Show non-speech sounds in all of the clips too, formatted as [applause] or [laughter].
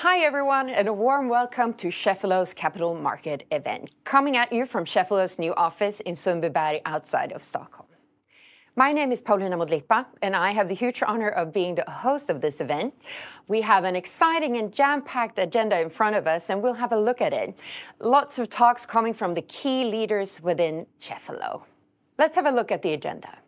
Hi, everyone, and a warm welcome to Cheffelo's Capital Market event, coming at you from Cheffelo's new office in Sundbyberg, outside of Stockholm. My name is Paulina Modlitba, and I have the huge honor of being the host of this event. We have an exciting and jam-packed agenda in front of us, and we'll have a look at it. Lots of talks coming from the key leaders within Cheffelo. Let's have a look at the agenda.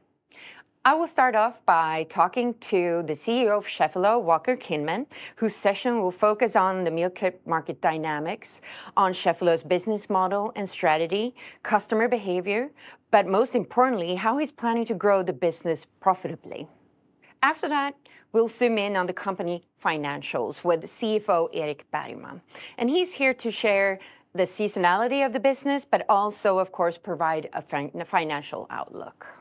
I will start off by talking to the CEO of Cheffelo, Walker Kinman, whose session will focus on the meal kit market dynamics, on Cheffelo's business model and strategy, customer behavior, but most importantly, how he's planning to grow the business profitably. After that, we'll zoom in on the company financials with CFO Erik Bergman, and he's here to share the seasonality of the business, but also, of course, provide a financial outlook.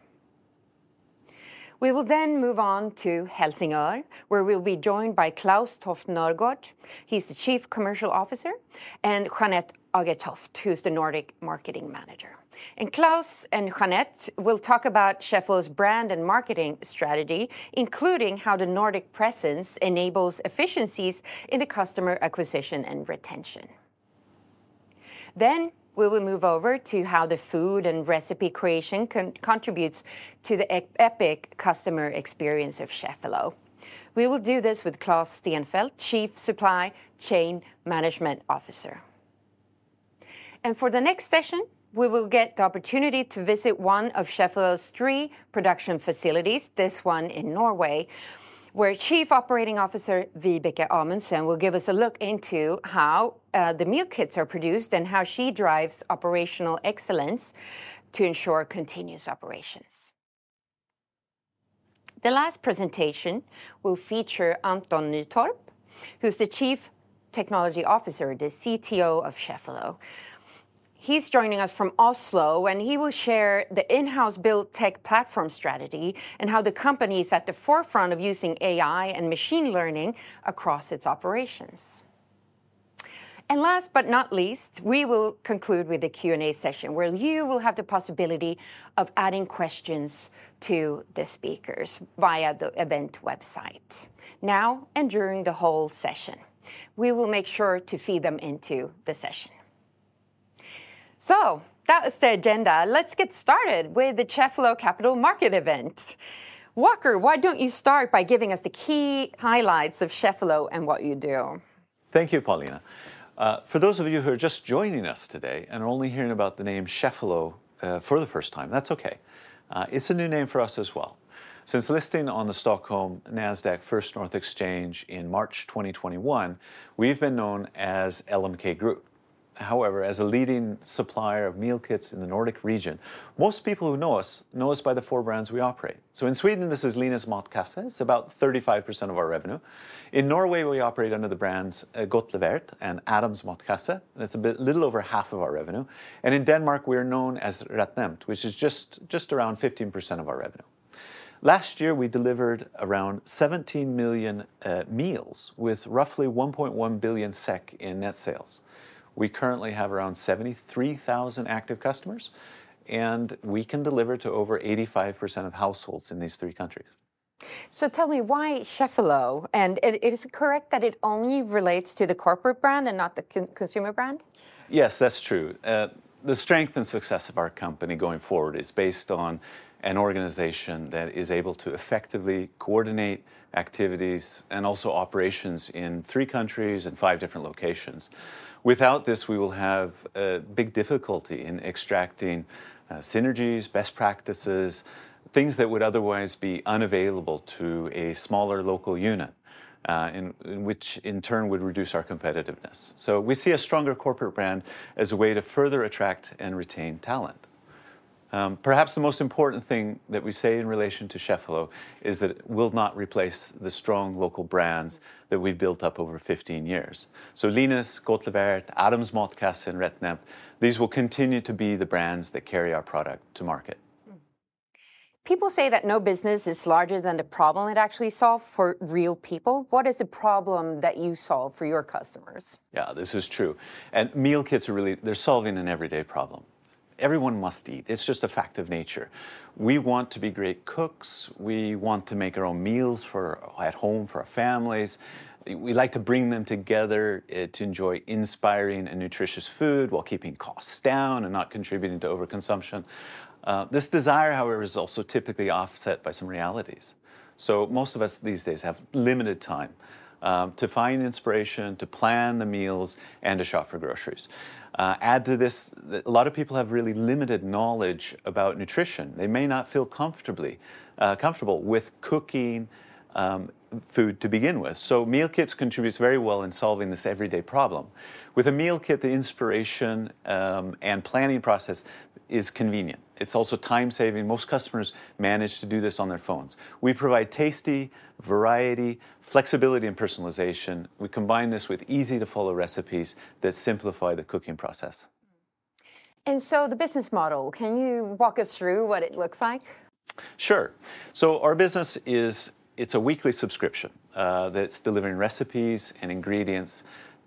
We will then move on to Helsingør, where we'll be joined by Klaus Toft Nørgaard. He's the Chief Commercial Officer, and Jeanette Agertoft, who's the Nordic Marketing Manager. And Klaus and Jeanette will talk about Cheffelo's brand and marketing strategy, including how the Nordic presence enables efficiencies in the customer acquisition and retention. Then, we will move over to how the food and recipe creation contributes to the epic customer experience of Cheffelo. We will do this with Claes Stenfeldt, Chief Supply Chain Management Officer. And for the next session, we will get the opportunity to visit one of Cheffelo's three production facilities, this one in Norway, where Chief Operating Officer Vibeke Amundsen will give us a look into how uh, the meal kits are produced and how she drives operational excellence to ensure continuous operations. The last presentation will feature Anton Nytorp, who's the Chief Technology Officer, the CTO of Cheffelo. He's joining us from Oslo, and he will share the in-house built tech platform strategy and how the company is at the forefront of using AI and machine learning across its operations. And last but not least, we will conclude with a Q&A session, where you will have the possibility of adding questions to the speakers via the event website, now and during the whole session. We will make sure to feed them into the session. So that was the agenda. Let's get started with the Cheffelo Capital Market event. Walker, why don't you start by giving us the key highlights of Cheffelo and what you do? Thank you, Paulina. Uh, for those of you who are just joining us today and are only hearing about the name Cheffelo uh, for the first time, that's okay. Uh, it's a new name for us as well. Since listing on the Stockholm Nasdaq First North exchange in March 2021, we've been known as LMK Group. However, as a leading supplier of meal kits in the Nordic region, most people who know us know us by the four brands we operate. So in Sweden, this is Linas Matkasse. It's about 35% of our revenue. In Norway, we operate under the brands uh, Godtlevert and Adams Matkasse. That's a little over half of our revenue. And in Denmark, we are known as RetNemt, which is just around 15% of our revenue. Last year, we delivered around 17 million uh, meals with roughly 1.1 billion SEK in net sales. We currently have around 73,000 active customers, and we can deliver to over 85% of households in these three countries. So tell me, why Cheffelo? And is it correct that it only relates to the corporate brand and not the consumer brand? Yes, that's true. Uh, the strength and success of our company going forward is based on an organization that is able to effectively coordinate activities and also operations in three countries and five different locations. Without this, we will have a big difficulty in extracting uh, synergies, best practices, things that would otherwise be unavailable to a smaller local unit, uh, in which in turn would reduce our competitiveness. So we see a stronger corporate brand as a way to further attract and retain talent. Um, perhaps the most important thing that we say in relation to Cheffelo is that it will not replace the strong local brands that we've built up over 15 years. So Linas, Godtlevert, Adams Matkasse, and RetNemt, these will continue to be the brands that carry our product to market. People say that no business is larger than the problem it actually solves for real people. What is the problem that you solve for your customers? Yeah, this is true. And meal kits are really, they're solving an everyday problem. Everyone must eat. It's just a fact of nature. We want to be great cooks. We want to make our own meals for at home for our families. we like to bring them together uh, to enjoy inspiring and nutritious food while keeping costs down and not contributing to overconsumption. Uh, this desire, however, is also typically offset by some realities. So most of us these days have limited time um, to find inspiration, to plan the meals, and to shop for groceries. Uh, add to this, a lot of people have really limited knowledge about nutrition. They may not feel comfortably uh, comfortable with cooking um, food to begin with. So meal kits contributes very well in solving this everyday problem. With a meal kit, the inspiration um, and planning process is convenient. It's also time saving. Most customers manage to do this on their phones. We provide tasty, variety, flexibility, and personalization. We combine this with easy to follow recipes that simplify the cooking process. And so, the business model, can you walk us through what it looks like? Sure. So, our business is it's a weekly subscription uh, that's delivering recipes and ingredients,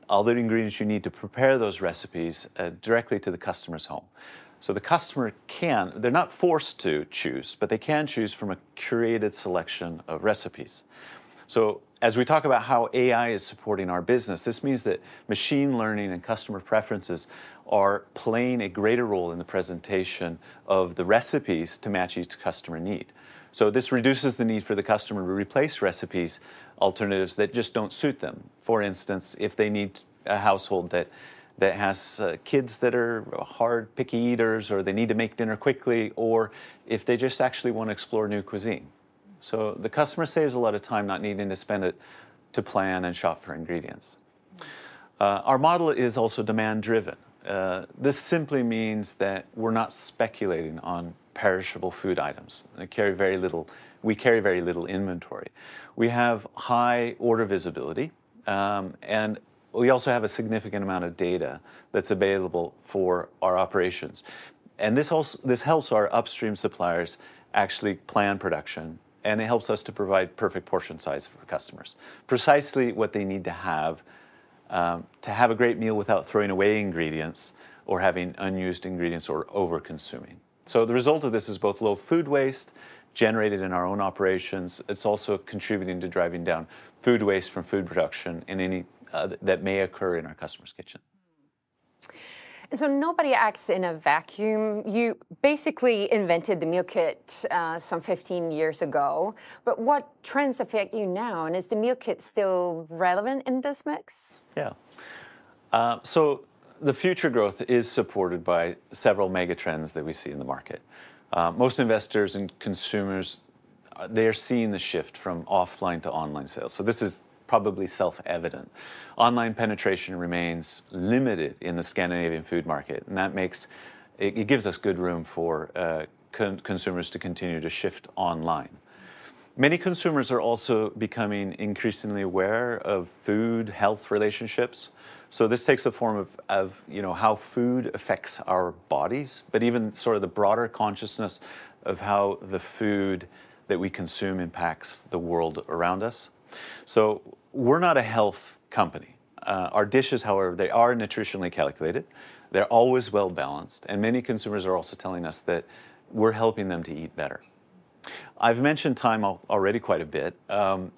all the ingredients you need to prepare those recipes uh, directly to the customer's home. So the customer can, they're not forced to choose, but they can choose from a curated selection of recipes. So as we talk about how AI is supporting our business, this means that machine learning and customer preferences are playing a greater role in the presentation of the recipes to match each customer need. So this reduces the need for the customer to replace recipes alternatives that just don't suit them. For instance, if they need a household that that has uh, kids that are hard, picky eaters, or they need to make dinner quickly, or if they just actually want to explore new cuisine. So the customer saves a lot of time not needing to spend it to plan and shop for ingredients. Uh, our model is also demand driven. Uh, this simply means that we're not speculating on perishable food items. They carry very little, we carry very little inventory. We have high order visibility, um, and we also have a significant amount of data that's available for our operations. And this, also, this helps our upstream suppliers actually plan production and it helps us to provide perfect portion size for customers. Precisely what they need to have um, to have a great meal without throwing away ingredients or having unused ingredients or over consuming. So the result of this is both low food waste generated in our own operations. It's also contributing to driving down food waste from food production in any uh, that may occur in our customer's kitchen. So nobody acts in a vacuum. You basically invented the meal kit uh, some 15 years ago. But what trends affect you now? And is the meal kit still relevant in this mix? Yeah. Uh, so the future growth is supported by several mega trends that we see in the market. Uh, most investors and consumers, uh, they are seeing the shift from offline to online sales. So this is probably self-evident. Online penetration remains limited in the Scandinavian food market, and that makes it, it gives us good room for uh, con- consumers to continue to shift online. Many consumers are also becoming increasingly aware of food health relationships. So this takes the form of, of you know how food affects our bodies, but even sort of the broader consciousness of how the food that we consume impacts the world around us. So we're not a health company. Uh, our dishes, however, they are nutritionally calculated. They're always well balanced, and many consumers are also telling us that we're helping them to eat better. I've mentioned time already quite a bit. Um,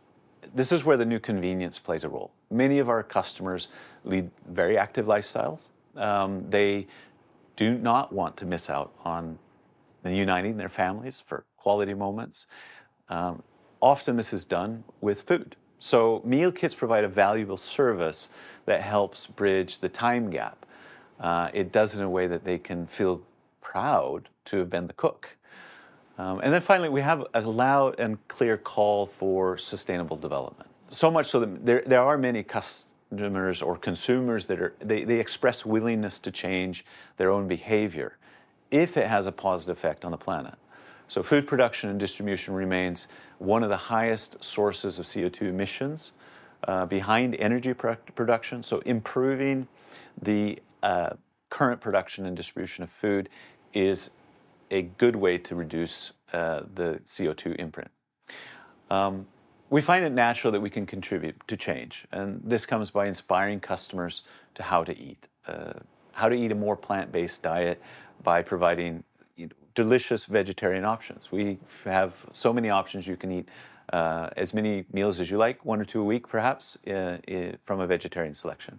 this is where the new convenience plays a role. Many of our customers lead very active lifestyles. Um, they do not want to miss out on uniting their families for quality moments. Um, often this is done with food. So meal kits provide a valuable service that helps bridge the time gap. Uh, it does in a way that they can feel proud to have been the cook. Um, and then finally, we have a loud and clear call for sustainable development. So much so that there, there are many customers or consumers that are, they, they express willingness to change their own behavior if it has a positive effect on the planet. So food production and distribution remains one of the highest sources of CO2 emissions uh, behind energy production. So improving the uh, current production and distribution of food is a good way to reduce uh, the CO2 imprint. Um, we find it natural that we can contribute to change, and this comes by inspiring customers to how to eat, uh, how to eat a more plant-based diet by providing delicious vegetarian options. We have so many options. You can eat uh, as many meals as you like, one or two a week perhaps, uh, from a vegetarian selection.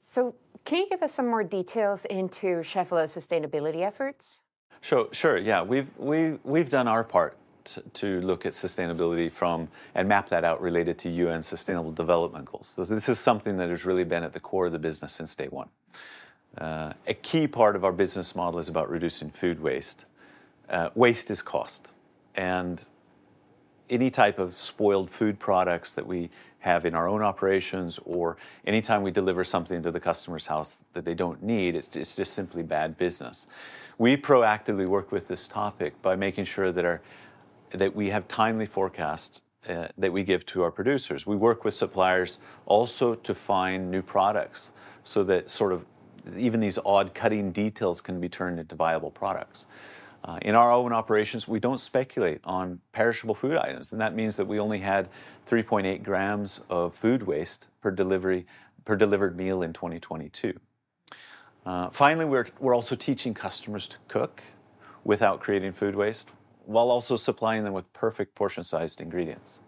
So, can you give us some more details into Cheffelo's sustainability efforts? Sure, sure. Yeah, we've we we've done our part to, to look at sustainability from and map that out related to UN Sustainable Development Goals. This is something that has really been at the core of the business since day one. Uh, a key part of our business model is about reducing food waste. Uh, waste is cost, and any type of spoiled food products that we have in our own operations or anytime we deliver something to the customer's house that they don't need, it's, it's just simply bad business. We proactively work with this topic by making sure that, our, that we have timely forecasts uh, that we give to our producers. We work with suppliers also to find new products so that sort of even these odd cutting details can be turned into viable products. Uh, in our own operations, we don't speculate on perishable food items, and that means that we only had 3.8 grams of food waste per delivery per delivered meal in 2022. Uh, finally, we're, we're also teaching customers to cook without creating food waste, while also supplying them with perfect portion-sized ingredients.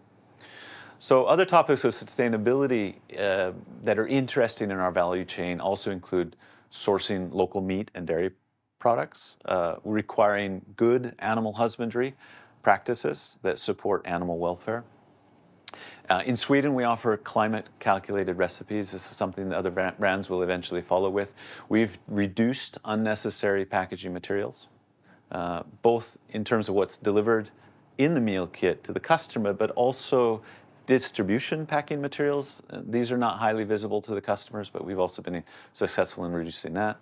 So other topics of sustainability uh, that are interesting in our value chain also include sourcing local meat and dairy products, uh, requiring good animal husbandry practices that support animal welfare. Uh, in Sweden, we offer climate calculated recipes. This is something that other brands will eventually follow with. We've reduced unnecessary packaging materials, uh, both in terms of what's delivered in the meal kit to the customer, but also distribution packing materials. Uh, these are not highly visible to the customers, but we've also been successful in reducing that.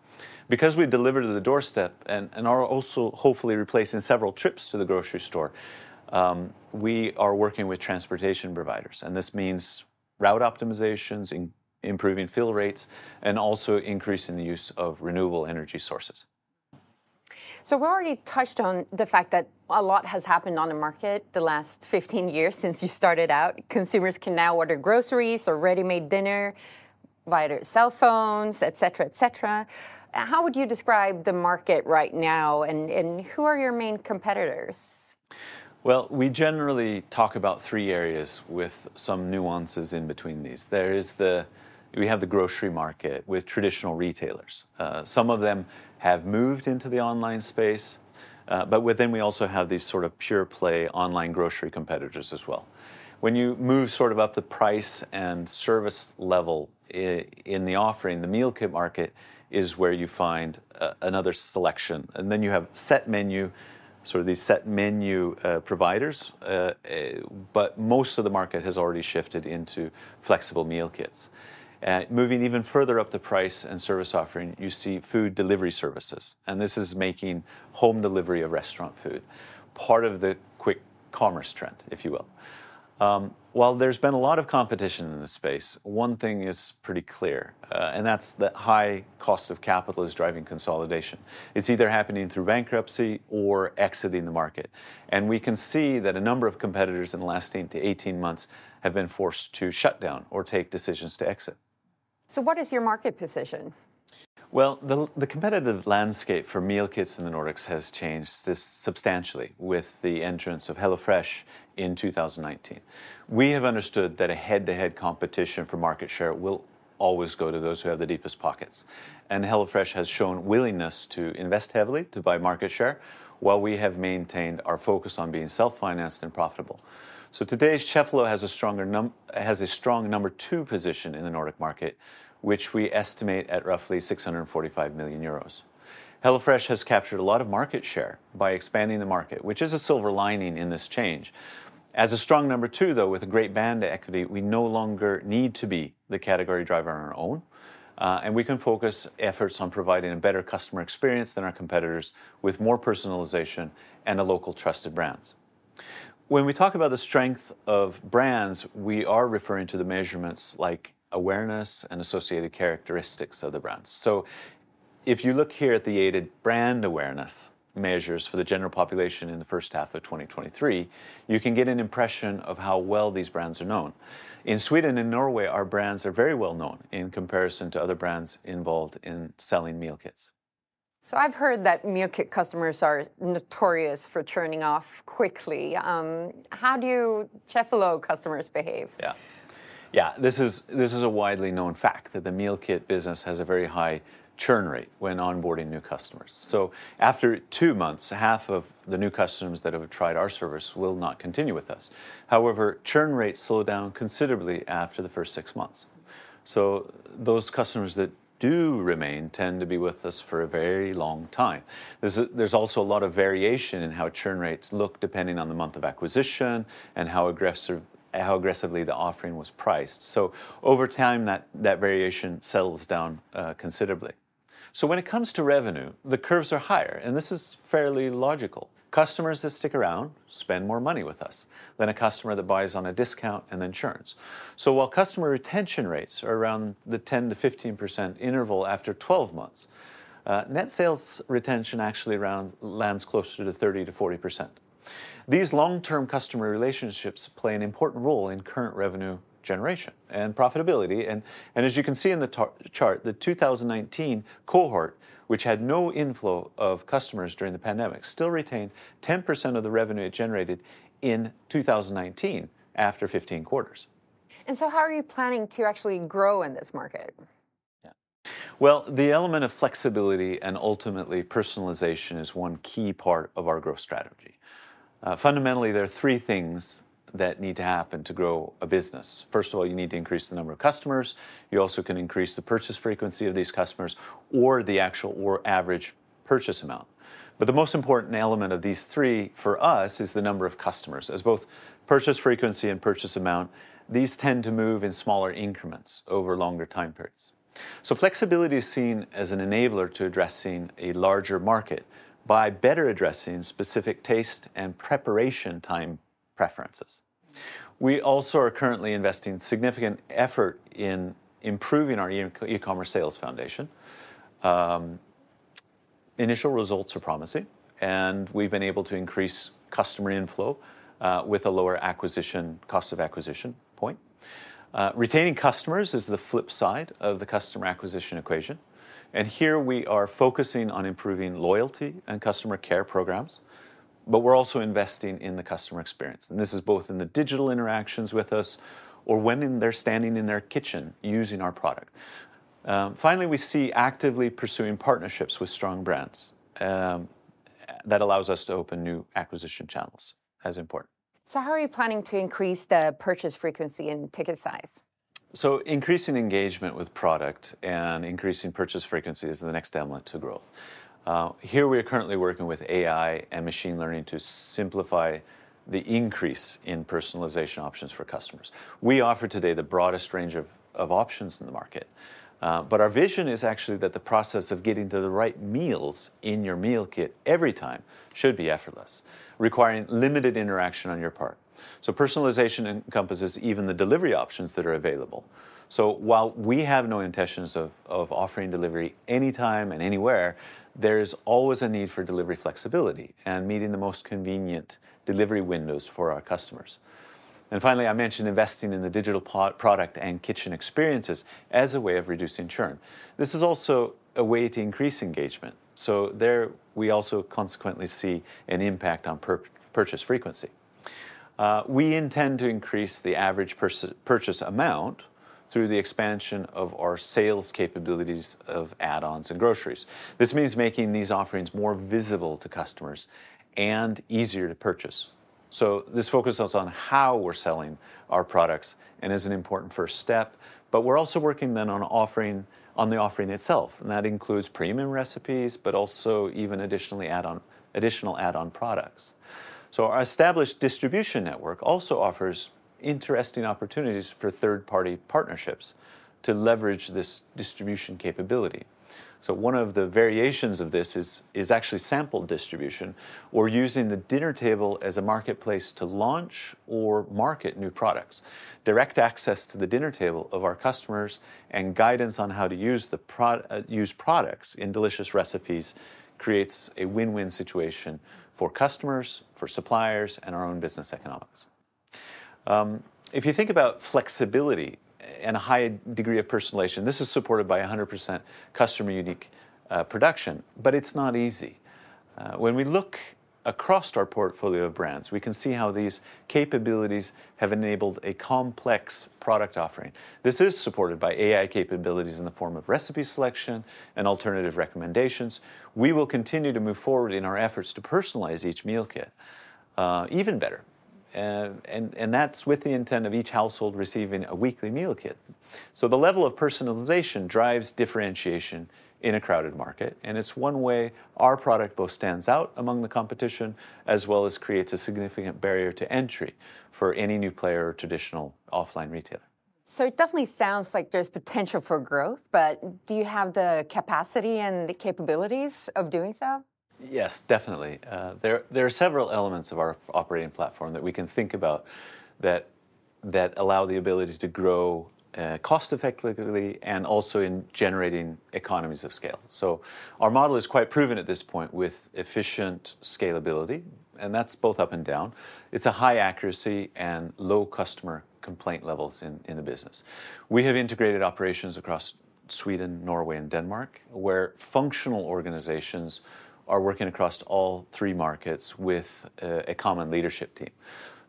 Because we deliver to the doorstep and, and are also hopefully replacing several trips to the grocery store, um, we are working with transportation providers. And this means route optimizations, in, improving fill rates, and also increasing the use of renewable energy sources. So we already touched on the fact that a lot has happened on the market the last 15 years since you started out. Consumers can now order groceries or ready-made dinner via their cell phones, et cetera, et cetera. How would you describe the market right now, and, and who are your main competitors? Well, we generally talk about three areas with some nuances in between these. There is the we have the grocery market with traditional retailers. Uh, some of them have moved into the online space, uh, but within we also have these sort of pure play online grocery competitors as well. When you move sort of up the price and service level in the offering, the meal kit market is where you find uh, another selection. And then you have set menu, sort of these set menu uh, providers, uh, uh but most of the market has already shifted into flexible meal kits. Uh, moving even further up the price and service offering, you see food delivery services. And this is making home delivery of restaurant food part of the quick commerce trend, if you will. Um, while there's been a lot of competition in this space, one thing is pretty clear, uh, and that's that high cost of capital is driving consolidation. It's either happening through bankruptcy or exiting the market. And we can see that a number of competitors in the last 18 to 18 months have been forced to shut down or take decisions to exit. So what is your market position? Well, the, the, competitive landscape for meal kits in the Nordics has changed substantially with the entrance of HelloFresh in 2019. We have understood that a head-to-head competition for market share will always go to those who have the deepest pockets. And HelloFresh has shown willingness to invest heavily to buy market share, while we have maintained our focus on being self-financed and profitable. So today, Cheffelo has a stronger num- has a strong number two position in the Nordic market, which we estimate at roughly 645 million euros. HelloFresh has captured a lot of market share by expanding the market, which is a silver lining in this change. As a strong number two, though, with a great brand equity, we no longer need to be the category driver on our own. Uh, and we can focus efforts on providing a better customer experience than our competitors with more personalization and a local trusted brands. When we talk about the strength of brands, we are referring to the measurements like awareness and associated characteristics of the brands. So if you look here at the aided brand awareness measures for the general population in the first half of 2023, you can get an impression of how well these brands are known. In Sweden and Norway, our brands are very well known in comparison to other brands involved in selling meal kits. So I've heard that meal kit customers are notorious for turning off quickly. Um, how do Cheffelo customers behave? Yeah. Yeah, this is this is a widely known fact that the meal kit business has a very high churn rate when onboarding new customers. So after two months, half of the new customers that have tried our service will not continue with us. However, churn rates slow down considerably after the first six months. So those customers that do remain tend to be with us for a very long time. There's, a, there's also a lot of variation in how churn rates look depending on the month of acquisition and how aggressive how aggressively the offering was priced. So over time, that, that variation settles down uh, considerably. So when it comes to revenue, the curves are higher, and this is fairly logical. Customers that stick around spend more money with us than a customer that buys on a discount and then churns. So while customer retention rates are around the 10 to 15% interval after 12 months, uh, net sales retention actually around lands closer to 30 to 40%. These long-term customer relationships play an important role in current revenue generation and profitability. And, and as you can see in the chart, the 2019 cohort, which had no inflow of customers during the pandemic, still retained 10% of the revenue it generated in 2019 after 15 quarters. And so, how are you planning to actually grow in this market? Yeah. Well, the element of flexibility and ultimately personalization is one key part of our growth strategy. Uh, fundamentally, there are three things that need to happen to grow a business. First of all, you need to increase the number of customers. You also can increase the purchase frequency of these customers or the actual or average purchase amount. But the most important element of these three for us is the number of customers. As both purchase frequency and purchase amount, these tend to move in smaller increments over longer time periods. So flexibility is seen as an enabler to addressing a larger market by better addressing specific taste and preparation time preferences. We also are currently investing significant effort in improving our e commerce sales foundation. Um, initial results are promising, and we've been able to increase customer inflow uh, with a lower acquisition cost of acquisition point. Uh, retaining customers is the flip side of the customer acquisition equation. And here we are focusing on improving loyalty and customer care programs, but we're also investing in the customer experience. And this is both in the digital interactions with us or when they're standing in their kitchen using our product. Um, finally, we see actively pursuing partnerships with strong brands. Um, that allows us to open new acquisition channels as important. So, how are you planning to increase the purchase frequency and ticket size? So increasing engagement with product and increasing purchase frequency is the next element to growth. Uh, here we are currently working with AI and machine learning to simplify the increase in personalization options for customers. We offer today the broadest range of, of options in the market. Uh, but our vision is actually that the process of getting to the right meals in your meal kit every time should be effortless, requiring limited interaction on your part. So personalization encompasses even the delivery options that are available. So while we have no intentions of, of offering delivery anytime and anywhere, there's always a need for delivery flexibility and meeting the most convenient delivery windows for our customers. And finally, I mentioned investing in the digital product and kitchen experiences as a way of reducing churn. This is also a way to increase engagement. So there we also consequently see an impact on purchase frequency. Uh, we intend to increase the average purchase amount through the expansion of our sales capabilities of add-ons and groceries. This means making these offerings more visible to customers and easier to purchase. So this focuses on how we're selling our products and is an important first step, but we're also working then on offering on the offering itself, and that includes premium recipes, but also even additionally add-on additional add-on products. So our established distribution network also offers interesting opportunities for third-party partnerships to leverage this distribution capability. So one of the variations of this is, is actually sample distribution or using the dinner table as a marketplace to launch or market new products. Direct access to the dinner table of our customers and guidance on how to use, the pro- uh, use products in delicious recipes creates a win-win situation for customers, for suppliers, and our own business economics. Um, if you think about flexibility and a high degree of personalization, this is supported by 100% customer unique uh, production, but it's not easy. Uh, when we look across our portfolio of brands, we can see how these capabilities have enabled a complex product offering. This is supported by AI capabilities in the form of recipe selection and alternative recommendations. We will continue to move forward in our efforts to personalize each meal kit uh, even better. Uh, and, and that's with the intent of each household receiving a weekly meal kit. So the level of personalization drives differentiation in a crowded market. And it's one way our product both stands out among the competition as well as creates a significant barrier to entry for any new player or traditional offline retailer. So it definitely sounds like there's potential for growth, but do you have the capacity and the capabilities of doing so? Yes, definitely. Uh, there, there are several elements of our operating platform that we can think about that, that allow the ability to grow uh, cost effectively and also in generating economies of scale. So our model is quite proven at this point with efficient scalability, and that's both up and down. It's a high accuracy and low customer complaint levels in, in the business. We have integrated operations across Sweden, Norway, and Denmark, where functional organizations are working across all three markets with a common leadership team.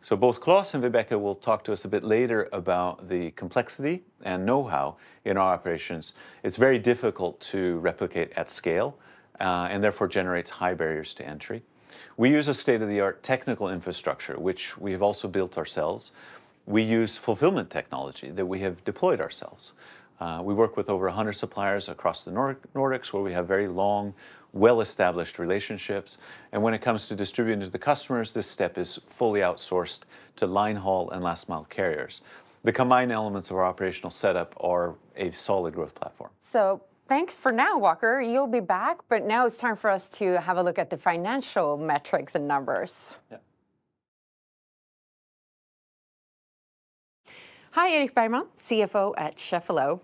So both Klaus and Vibeke will talk to us a bit later about the complexity and know-how in our operations. It's very difficult to replicate at scale uh, and therefore generates high barriers to entry. We use a state-of-the-art technical infrastructure, which we have also built ourselves. We use fulfillment technology that we have deployed ourselves. Uh, we work with over 100 suppliers across the Nordics where we have very long well-established relationships. And when it comes to distributing to the customers, this step is fully outsourced to line haul and last mile carriers. The combined elements of our operational setup are a solid growth platform. So thanks for now, Walker. You'll be back, but now it's time for us to have a look at the financial metrics and numbers. Yeah. Hi, Erik Bergman, CFO at Cheffelo.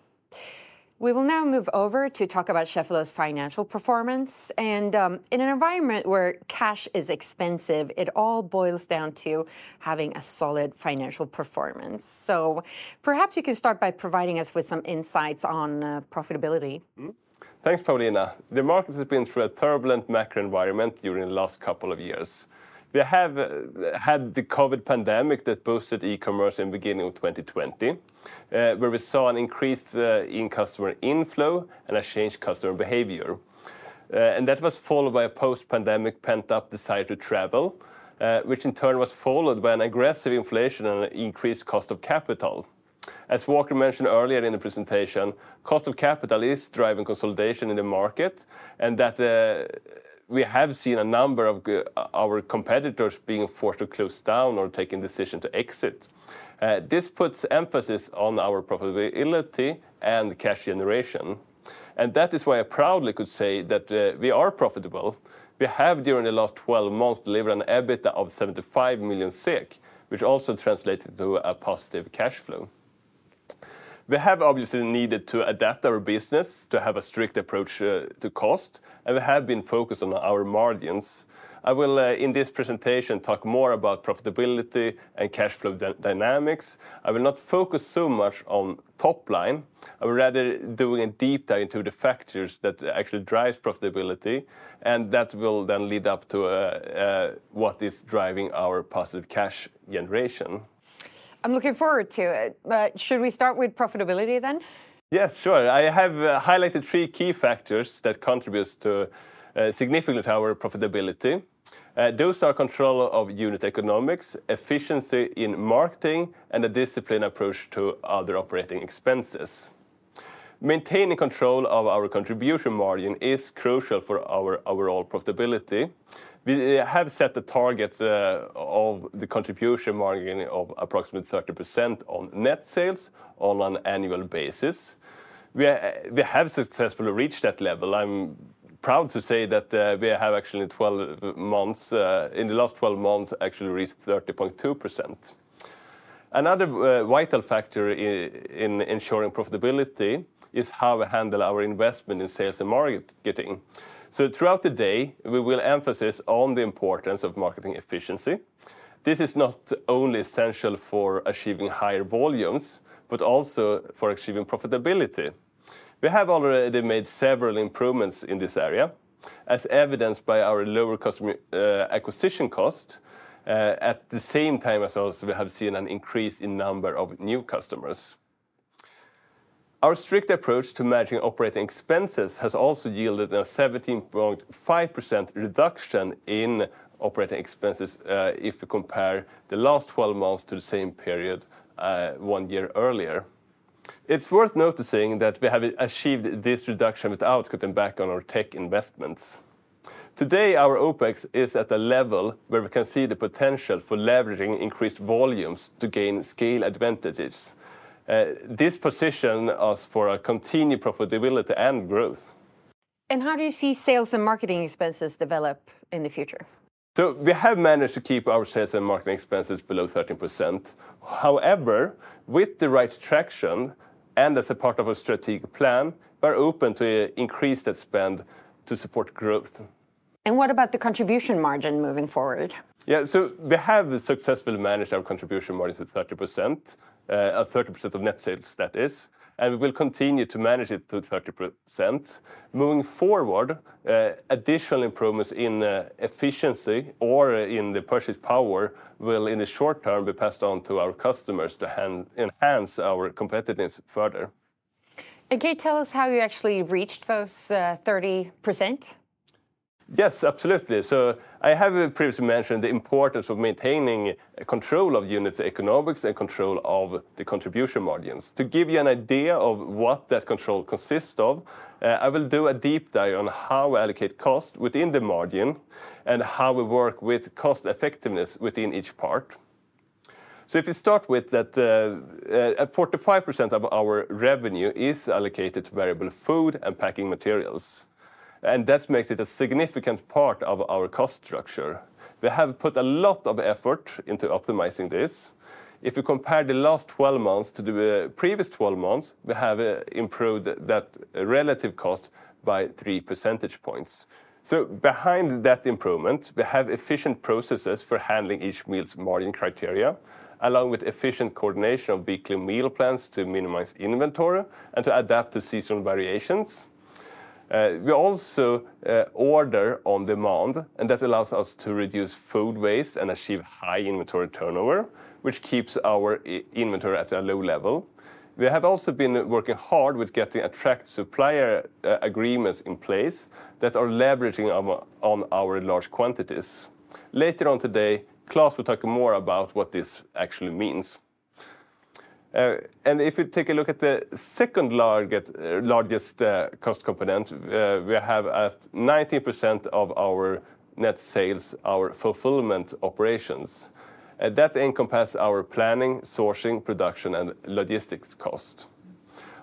We will now move over to talk about Cheffelo's financial performance. And um, in an environment where cash is expensive, it all boils down to having a solid financial performance. So perhaps you can start by providing us with some insights on uh, profitability. Mm. Thanks, Paulina. The market has been through a turbulent macro environment during the last couple of years. We have uh, had the COVID pandemic that boosted e-commerce in the beginning of 2020, uh, where we saw an increase uh, in customer inflow and a changed customer behavior. And that was followed by a post-pandemic pent-up desire to travel, which in turn was followed by an aggressive inflation and an increased cost of capital. As Walker mentioned earlier in the presentation, cost of capital is driving consolidation in the market, and that we have seen a number of our competitors being forced to close down or taking decision to exit. Uh, this puts emphasis on our profitability and cash generation. And that is why I proudly could say that uh, we are profitable. We have, during the last 12 months, delivered an EBITDA of 75 million SEK, which also translates into a positive cash flow. We have obviously needed to adapt our business to have a strict approach uh, to cost, and we have been focused on our margins. I will, uh, in this presentation, talk more about profitability and cash flow dynamics. I will not focus so much on top line. I will rather doing a deep dive into the factors that actually drives profitability, and that will then lead up to uh, what is driving our positive cash generation. I'm looking forward to it. But should we start with profitability then? Yes, sure. I have uh, highlighted three key factors that contribute to uh, significantly to our profitability. Uh, those are control of unit economics, efficiency in marketing, and a disciplined approach to other operating expenses. Maintaining control of our contribution margin is crucial for our overall profitability. We have set a target uh, of the contribution margin of approximately 30% on net sales on an annual basis. We have successfully reached that level. I'm proud to say that uh, we have actually 12 months, uh, in the last 12 months, actually reached 30.2%. Another vital factor in ensuring profitability is how we handle our investment in sales and marketing. So throughout the day, we will emphasize on the importance of marketing efficiency. This is not only essential for achieving higher volumes, but also for achieving profitability. We have already made several improvements in this area, as evidenced by our lower customer uh, acquisition cost. Uh, at the same time as also we have seen an increase in number of new customers. Our strict approach to managing operating expenses has also yielded a 17.5% reduction in operating expenses, uh, if we compare the last 12 months to the same period uh, one year earlier. It's worth noticing that we have achieved this reduction without cutting back on our tech investments. Today, our OpEx is at a level where we can see the potential for leveraging increased volumes to gain scale advantages. Uh, this position us for a continued profitability and growth. And how do you see sales and marketing expenses develop in the future? So we have managed to keep our sales and marketing expenses below 13%. However, with the right traction and as a part of a strategic plan, we're open to uh, increase that spend to support growth. And what about the contribution margin moving forward? Yeah. So we have successfully managed our contribution margin to 30%, Uh, 30% of net sales that is, and we will continue to manage it to 30%. Moving forward, uh, additional improvements in uh, efficiency or in the purchase power will, in the short term, be passed on to our customers to enhance our competitiveness further. And can you tell us how you actually reached those 30%? Yes, absolutely. I have previously mentioned the importance of maintaining control of unit economics and control of the contribution margins. To give you an idea of what that control consists of, uh, I will do a deep dive on how we allocate cost within the margin and how we work with cost effectiveness within each part. So if you start with that, uh, uh, 45% of our revenue is allocated to variable food and packing materials, and that makes it a significant part of our cost structure. We have put a lot of effort into optimizing this. If you compare the last 12 months to the uh, previous 12 months, we have uh, improved that relative cost by 3 percentage points. So behind that improvement, we have efficient processes for handling each meal's margin criteria, along with efficient coordination of weekly meal plans to minimize inventory and to adapt to seasonal variations. Uh, we also uh, order on demand, and that allows us to reduce food waste and achieve high inventory turnover, which keeps our inventory at a low level. We have also been working hard with getting attractive supplier uh, agreements in place that are leveraging on our large quantities. Later on today, Claes will talk more about what this actually means. Uh, and if you take a look at the second largest uh, uh, cost component, we have at 90% of our net sales, our fulfillment operations. That encompass our planning, sourcing, production, and logistics cost.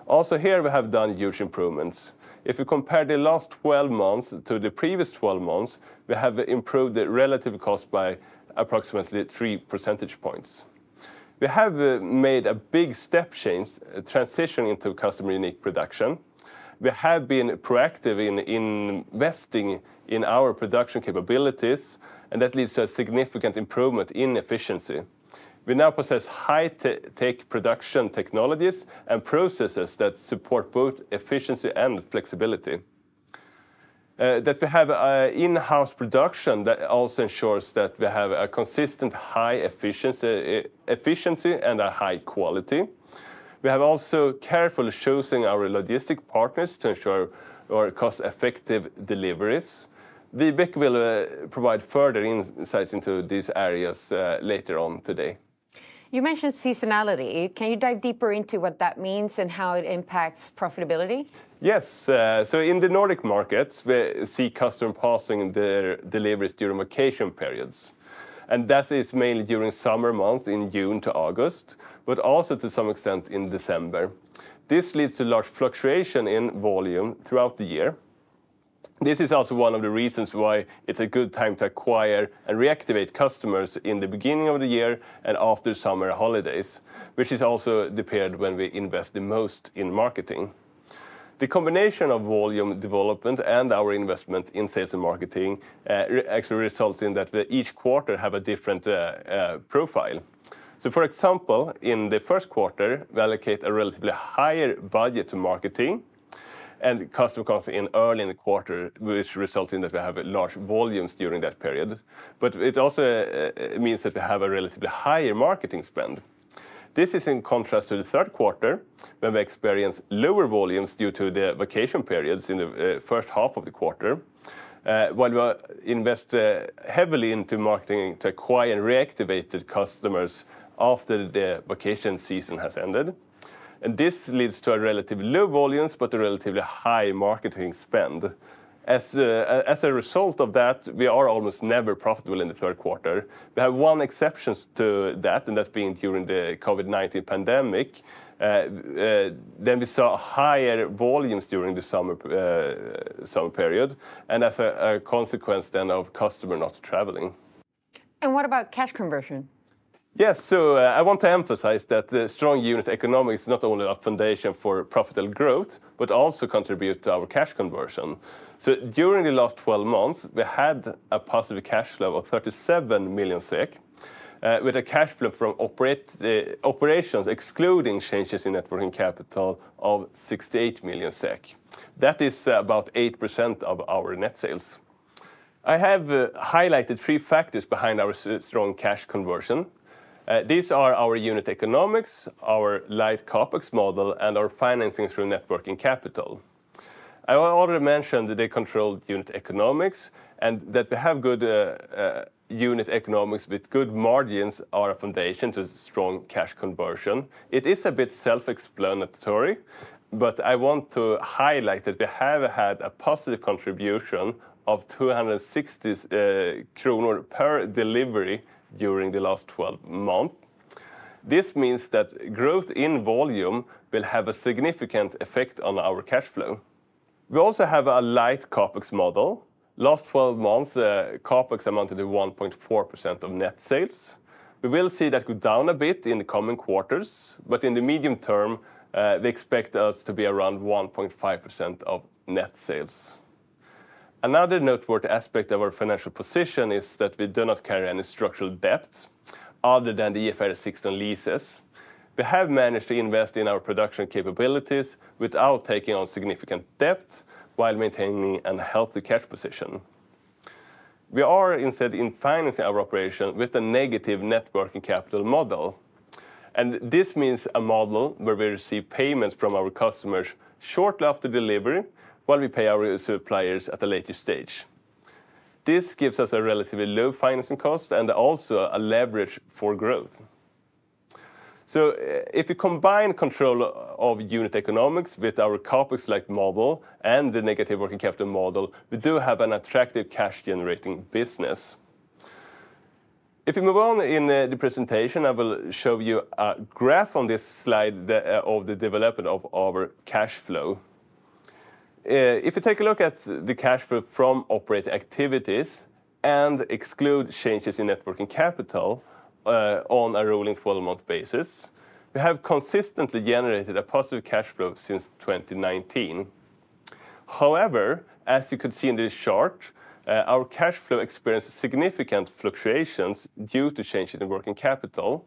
Also here, we have done huge improvements. If you compare the last 12 months to the previous 12 months, we have improved the relative cost by approximately 3 percentage points. We have uh, made a big step change uh, transition into customer unique production. We have been proactive in investing in our production capabilities, and that leads to a significant improvement in efficiency. We now possess high-tech production technologies and processes that support both efficiency and flexibility. Uh, that we have uh, in-house production that also ensures that we have a consistent high efficiency uh, efficiency and a high quality. We have also carefully chosen our logistic partners to ensure our cost-effective deliveries. Vibeke will provide further insights into these areas later on today. You mentioned seasonality. Can you dive deeper into what that means and how it impacts profitability? Yes. Uh, so in the Nordic markets, we see customer pausing their deliveries during vacation periods, and that is mainly during summer months in June to August, but also to some extent in December. This leads to large fluctuation in volume throughout the year. This is also one of the reasons why it's a good time to acquire and reactivate customers in the beginning of the year and after summer holidays, which is also the period when we invest the most in marketing. The combination of volume development and our investment in sales and marketing eh, actually results in that each quarter have a different eh, eh, profile. So for example, in the first quarter, we allocate a relatively higher budget to marketing, and customer comes in early in the quarter, which results in that we have large volumes during that period. But it also uh, means that we have a relatively higher marketing spend. This is in contrast to the third quarter, when we experience lower volumes due to the vacation periods in the uh, first half of the quarter, uh, while we invest heavily into marketing to acquire and reactivated customers after the vacation season has ended. And this leads to a relatively low volumes, but a relatively high marketing spend. Uh, as a result of that, we are almost never profitable in the third quarter. We have one exception to that, and that being during the COVID-19 pandemic. Uh, uh, then we saw higher volumes during the summer period, and as a consequence then of customer not traveling. And what about cash conversion? Yes, so, uh, I want to emphasize that the strong unit economics is not only a foundation for profitable growth, but also contribute to our cash conversion. So during the last 12 months, we had a positive cash flow of 37 million SEK, uh, with a cash flow from uh, operations, excluding changes in net working capital of 68 million SEK. That is about 8% of our net sales. I have highlighted three factors behind our strong cash conversion. Uh, these are our unit economics, our light CapEx model, and our financing through net working capital. I already mentioned the controlled unit economics, and that we have good uh, uh, unit economics with good margins are a foundation to strong cash conversion. It is a bit self-explanatory, but I want to highlight that we have had a positive contribution of 260 kronor per delivery during the last 12 months. This means that growth in volume will have a significant effect on our cash flow. We also have a light CapEx model. Last 12 months, uh, CapEx amounted to 1.4% of net sales. We will see that go down a bit in the coming quarters, but in the medium term, uh, we expect us to be around 1.5% of net sales. Another noteworthy aspect of our financial position is that we do not carry any structural debt other than the IFRS 16 leases. We have managed to invest in our production capabilities without taking on significant debt, while maintaining a healthy cash position. We are instead in financing our operation with a negative net working capital model, and this means a model where we receive payments from our customers shortly after delivery, while we pay our suppliers at a later stage. This gives us a relatively low financing cost and also a leverage for growth. So, if you combine control of unit economics with our CapEx-like model and the negative working capital model, we do have an attractive cash-generating business. If you move on in uh, the presentation, I will show you a graph on this slide uh, of the development of our cash flow. Uh, if you take a look at the cash flow from operating activities and exclude changes in net working capital, uh, on a rolling 12-month basis, we have consistently generated a positive cash flow since 2019. However, as you can see in this chart, uh, our cash flow experienced significant fluctuations due to changes in working capital.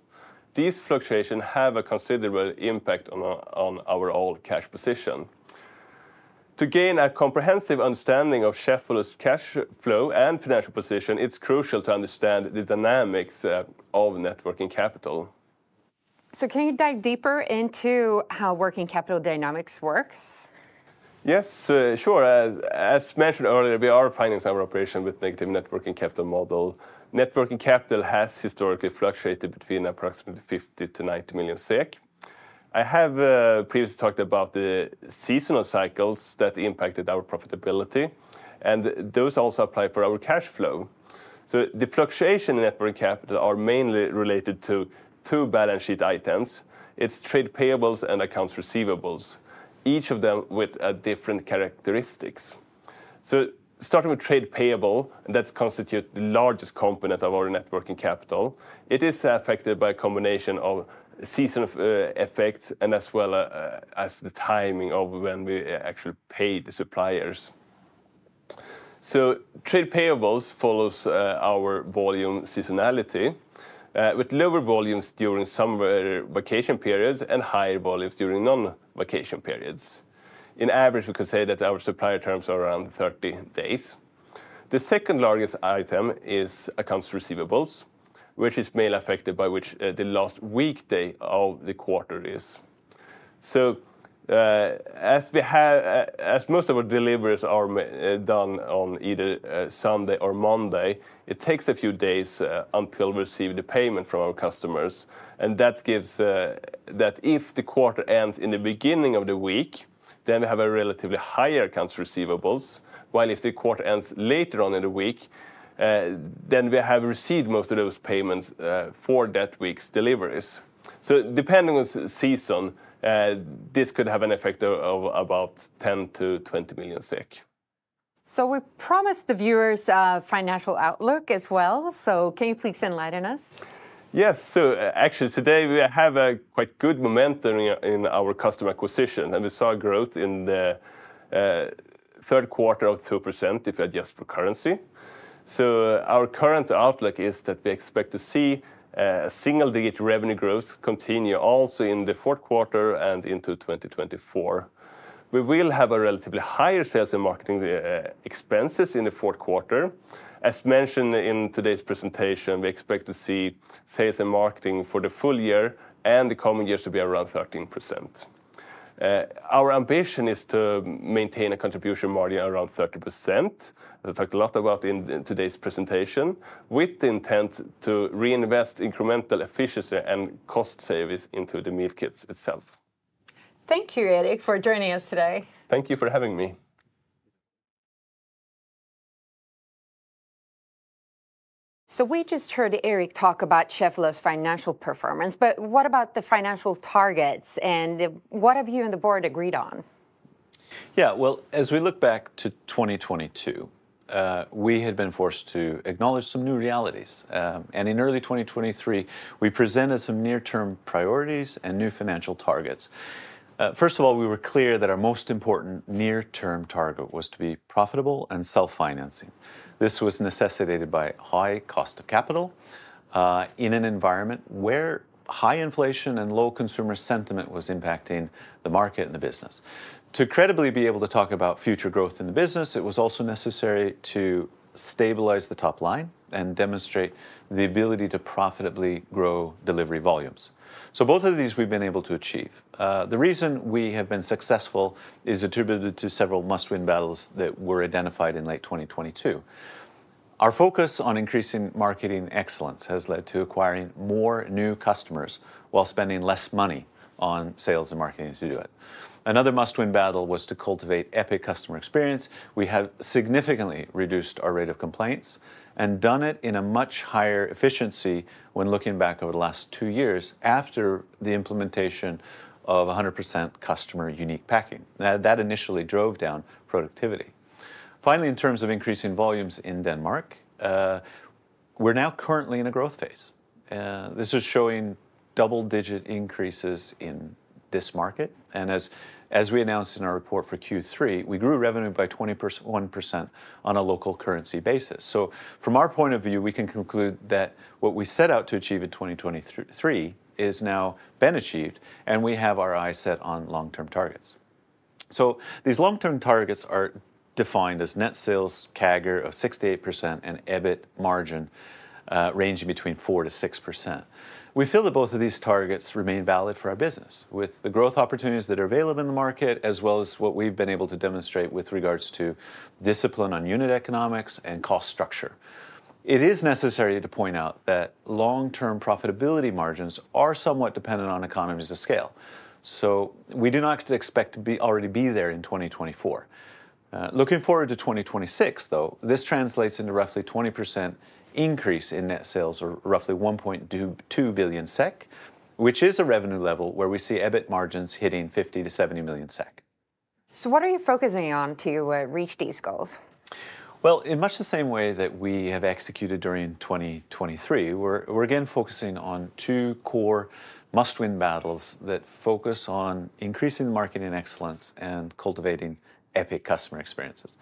These fluctuations have a considerable impact on our overall cash position. To gain a comprehensive understanding of Cheffelo's cash flow and financial position, it's crucial to understand the dynamics uh, of net working capital. So, can you dive deeper into how working capital dynamics works? Yes, uh, sure. As mentioned earlier, we are financing our operation with negative net working capital model. Net working capital has historically fluctuated between approximately 50 to 90 million SEK. I have uh, previously talked about the seasonal cycles that impacted our profitability, and those also apply for our cash flow. So the fluctuation in net working capital are mainly related to two balance sheet items. It's trade payables and accounts receivables, each of them with uh, different characteristics. So starting with trade payable, that constitute the largest component of our net working capital, it is affected by a combination of seasonal uh, effects and as well uh, uh, as the timing of when we actually pay the suppliers. So trade payables follows our volume seasonality with lower volumes during summer vacation periods and higher volumes during non-vacation periods. in average, we could say that our supplier terms are around 30 days. The second largest item is accounts receivables, which is mainly affected by which uh, the last weekday of the quarter is. So, uh, as we have uh as most of our deliveries are uh, done on either Sunday or Monday, it takes a few days until we receive the payment from our customers. And that gives that if the quarter ends in the beginning of the week, then we have a relatively higher accounts receivables, while if the quarter ends later on in the week, Uh, then we have received most of those payments uh, for that week's deliveries. So depending on season, uh, this could have an effect of about 10 million-20 million SEK. So we promised the viewers a financial outlook as well. So can you please enlighten us? Yes. So actually today we have a quite good momentum in our customer acquisition, and we saw growth in the third quarter of 2% if you adjust for currency. So uh, our current outlook is that we expect to see uh, single-digit revenue growth continue also in the fourth quarter and into 2024. We will have a relatively higher sales and marketing uh, expenses in the fourth quarter. As mentioned in today's presentation, we expect to see sales and marketing for the full year and the coming years to be around 13%. Uh, our ambition is to maintain a contribution margin around 30%. I talked a lot about in today's presentation, with the intent to reinvest incremental efficiency and cost savings into the meal kits itself. Thank you, Erik, for joining us today. Thank you for having me. So we just heard Eric talk about Cheffelo's financial performance, but what about the financial targets, and what have you and the board agreed on? Yeah. Well, as we look back to 2022, we had been forced to acknowledge some new realities. Um, and in early 2023, we presented some near-term priorities and new financial targets. Uh, first of all, we were clear that our most important near-term target was to be profitable and self-financing. This was necessitated by high cost of capital, uh, in an environment where high inflation and low consumer sentiment was impacting the market and the business. To credibly be able to talk about future growth in the business, it was also necessary to stabilize the top line and demonstrate the ability to profitably grow delivery volumes. So both of these we've been able to achieve. Uh, the reason we have been successful is attributed to several must-win battles that were identified in late 2022. Our focus on increasing marketing excellence has led to acquiring more new customers while spending less money on sales and marketing to do it. Another must-win battle was to cultivate epic customer experience. We have significantly reduced our rate of complaints and done it in a much higher efficiency when looking back over the last two years after the implementation of 100% customer unique packing. That initially drove down productivity. Finally, in terms of increasing volumes in Denmark, uh, we're now currently in a growth phase. Uh, this is showing double-digit increases in this market. And as we announced in our report for Q3, we grew revenue by 21% on a local currency basis. So from our point of view, we can conclude that what we set out to achieve in 2023 is now been achieved, and we have our eyes set on long-term targets. So these long-term targets are defined as net sales CAGR of 6%-8% and EBIT margin uh, ranging between 4%-6%. We feel that both of these targets remain valid for our business with the growth opportunities that are available in the market, as well as what we've been able to demonstrate with regards to discipline on unit economics and cost structure. It is necessary to point out that long-term profitability margins are somewhat dependent on economies of scale. So we do not expect to be already be there in 2024. Uh, looking forward to 2026, though, this translates into roughly 20% increase in net sales or roughly 1.2 billion SEK, which is a revenue level where we see EBIT margins hitting 50 to 70 million SEK. So, what are you focusing on to uh, reach these goals? Well, in much the same way that we have executed during 2023, we're again focusing on two core must-win battles that focus on increasing marketing excellence and cultivating epic customer experiences.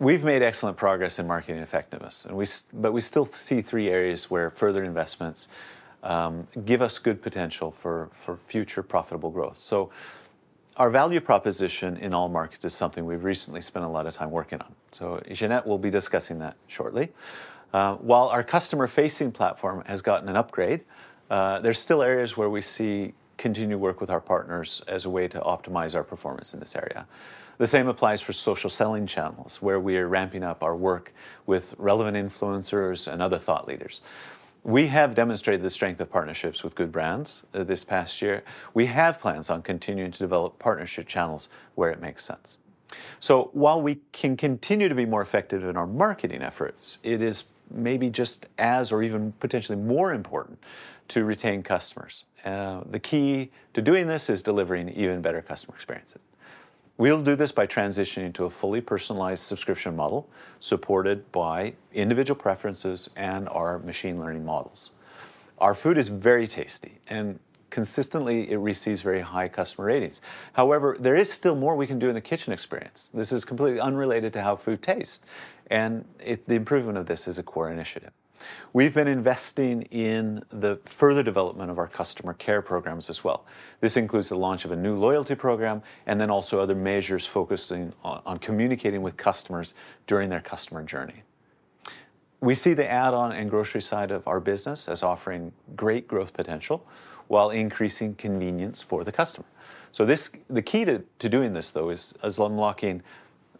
We've made excellent progress in marketing effectiveness, and we, but we still see three areas where further investments give us good potential for future profitable growth. So, our value proposition in all markets is something we've recently spent a lot of time working on. So Jeanette will be discussing that shortly. Uh, while our customer-facing platform has gotten an upgrade, uh, there's still areas where we see continued work with our partners as a way to optimize our performance in this area. The same applies for social selling channels, where we are ramping up our work with relevant influencers and other thought leaders. We have demonstrated the strength of partnerships with good brands uh, this past year. We have plans on continuing to develop partnership channels where it makes sense. So while we can continue to be more effective in our marketing efforts, it is maybe just as or even potentially more important to retain customers. Uh, the key to doing this is delivering even better customer experiences. We'll do this by transitioning to a fully personalized subscription model supported by individual preferences and our machine learning models. Our food is very tasty and consistently it receives very high customer ratings. However, there is still more we can do in the kitchen experience. This is completely unrelated to how food tastes, and it, the improvement of this is a core initiative. We've been investing in the further development of our customer care programs as well. This includes the launch of a new loyalty program and then also other measures focusing on, on communicating with customers during their customer journey. We see the add-on and grocery side of our business as offering great growth potential while increasing convenience for the customer. So this, the key to, to doing this though is, is unlocking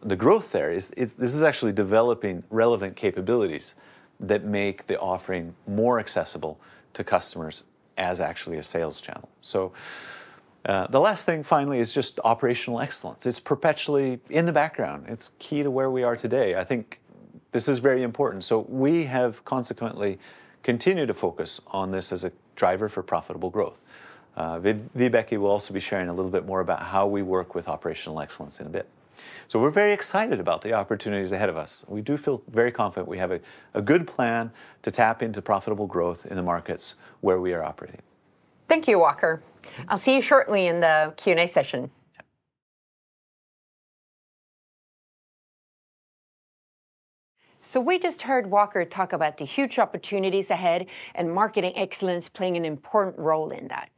the growth there is, this is actually developing relevant capabilities that make the offering more accessible to customers as actually a sales channel. So uh, the last thing finally is just operational excellence. It's perpetually in the background. It's key to where we are today. I think this is very important. So we have consequently continued to focus on this as a driver for profitable growth. Uh, Vibeke will also be sharing a little bit more about how we work with operational excellence in a bit. So we're very excited about the opportunities ahead of us. We do feel very confident we have a, a good plan to tap into profitable growth in the markets where we are operating. Thank you, Walker. I'll see you shortly in the Q&A session. So we just heard Walker talk about the huge opportunities ahead and marketing excellence playing an important role in that.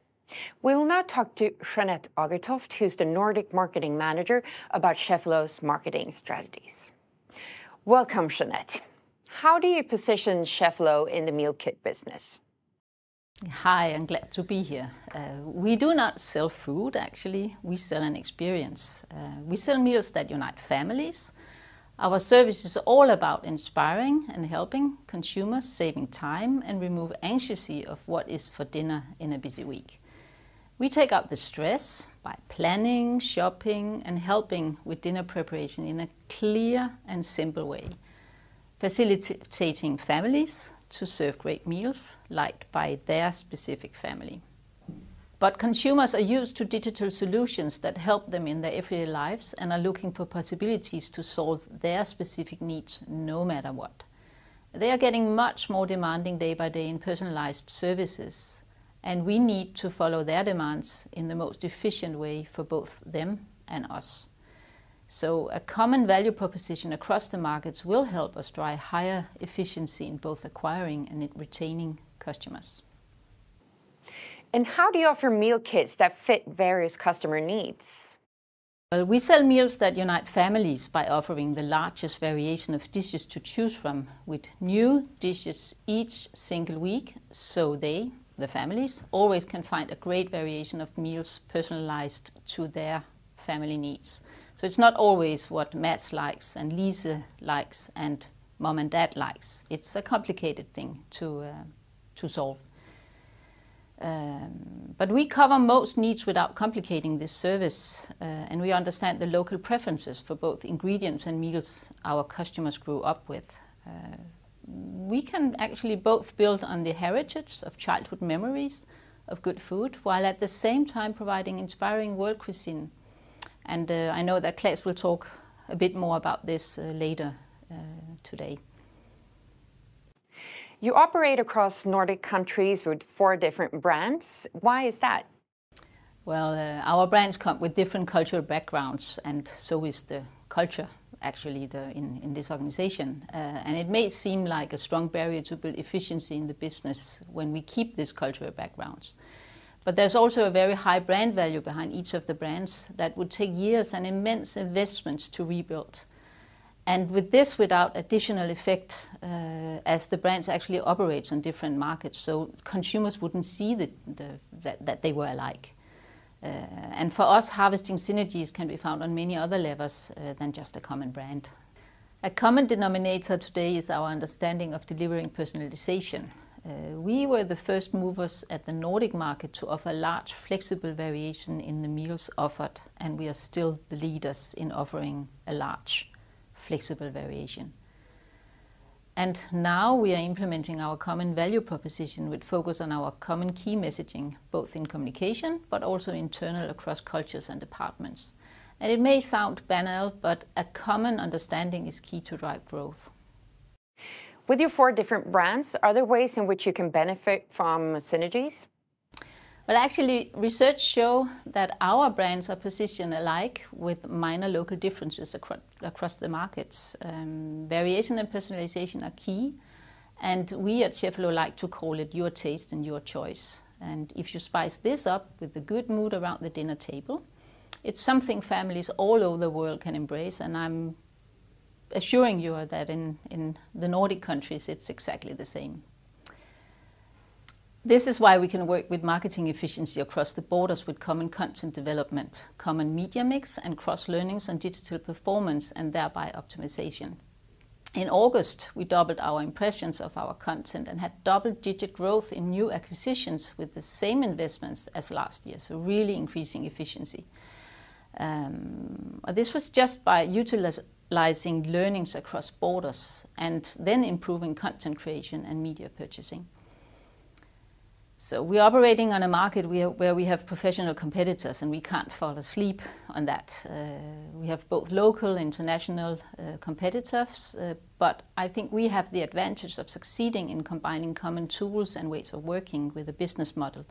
We will now talk to Jeanette Agertoft, who's the Nordic Marketing Manager, about Cheffelo's marketing strategies. Welcome, Jeanette. How do you position Cheffelo in the meal kit business? Hi, I'm glad to be here. Uh, we do not sell food, actually. We sell an experience. Uh, we sell meals that unite families. Our service is all about inspiring and helping consumers saving time and remove anxiety of what is for dinner in a busy week. We take out the stress by planning, shopping, and helping with dinner preparation in a clear and simple way, facilitating families to serve great meals liked by their specific family. But consumers are used to digital solutions that help them in their everyday lives and are looking for possibilities to solve their specific needs no matter what. They are getting much more demanding day by day in personalized services and we need to follow their demands in the most efficient way for both them and us. So a common value proposition across the markets will help us drive higher efficiency in both acquiring and retaining customers. And how do you offer meal kits that fit various customer needs? Well, we sell meals that unite families by offering the largest variation of dishes to choose from, with new dishes each single week, so they, the families always can find a great variation of meals personalized to their family needs. So it's not always what Matt likes and Lisa likes and mom and dad likes. It's a complicated thing to, uh, to solve. Um, but we cover most needs without complicating this service, uh, and we understand the local preferences for both ingredients and meals our customers grew up with. Uh, we can actually both build on the heritage of childhood memories of good food while at the same time providing inspiring world cuisine. And uh, I know that Claes will talk a bit more about this uh, later uh, today. You operate across Nordic countries with four different brands. Why is that? Well, uh, our brands come with different cultural backgrounds, and so is the culture actually the, in, in this organization. Uh, and it may seem like a strong barrier to build efficiency in the business when we keep these cultural backgrounds. But there's also a very high brand value behind each of the brands that would take years and immense investments to rebuild. And with this, without additional effect, uh, as the brands actually operates on different markets, so consumers wouldn't see the, the, that, that they were alike. Uh, and for us, harvesting synergies can be found on many other levels uh, than just a common brand. A common denominator today is our understanding of delivering personalization. Uh, we were the first movers at the Nordic market to offer large flexible variation in the meals offered, and we are still the leaders in offering a large flexible variation. And now we are implementing our common value proposition with focus on our common key messaging, both in communication but also internal across cultures and departments. And it may sound banal, but a common understanding is key to drive growth. With your four different brands, are there ways in which you can benefit from synergies? Well, actually, research show that our brands are positioned alike with minor local differences acro across the markets. Um, variation and personalization are key, and we at Cheffelo like to call it your taste and your choice. And if you spice this up with the good mood around the dinner table, it's something families all over the world can embrace, and I'm assuring you that in, in the Nordic countries it's exactly the same. This is why we can work with marketing efficiency across the borders with common content development, common media mix, and cross learnings on digital performance and thereby optimization. In August, we doubled our impressions of our content and had double digit growth in new acquisitions with the same investments as last year, so really increasing efficiency. Um, this was just by utilizing learnings across borders and then improving content creation and media purchasing. So we're operating on a market where we have professional competitors, and we can't fall asleep on that. Uh, we have both local, and international uh, competitors, uh, but I think we have the advantage of succeeding in combining common tools and ways of working with a business model,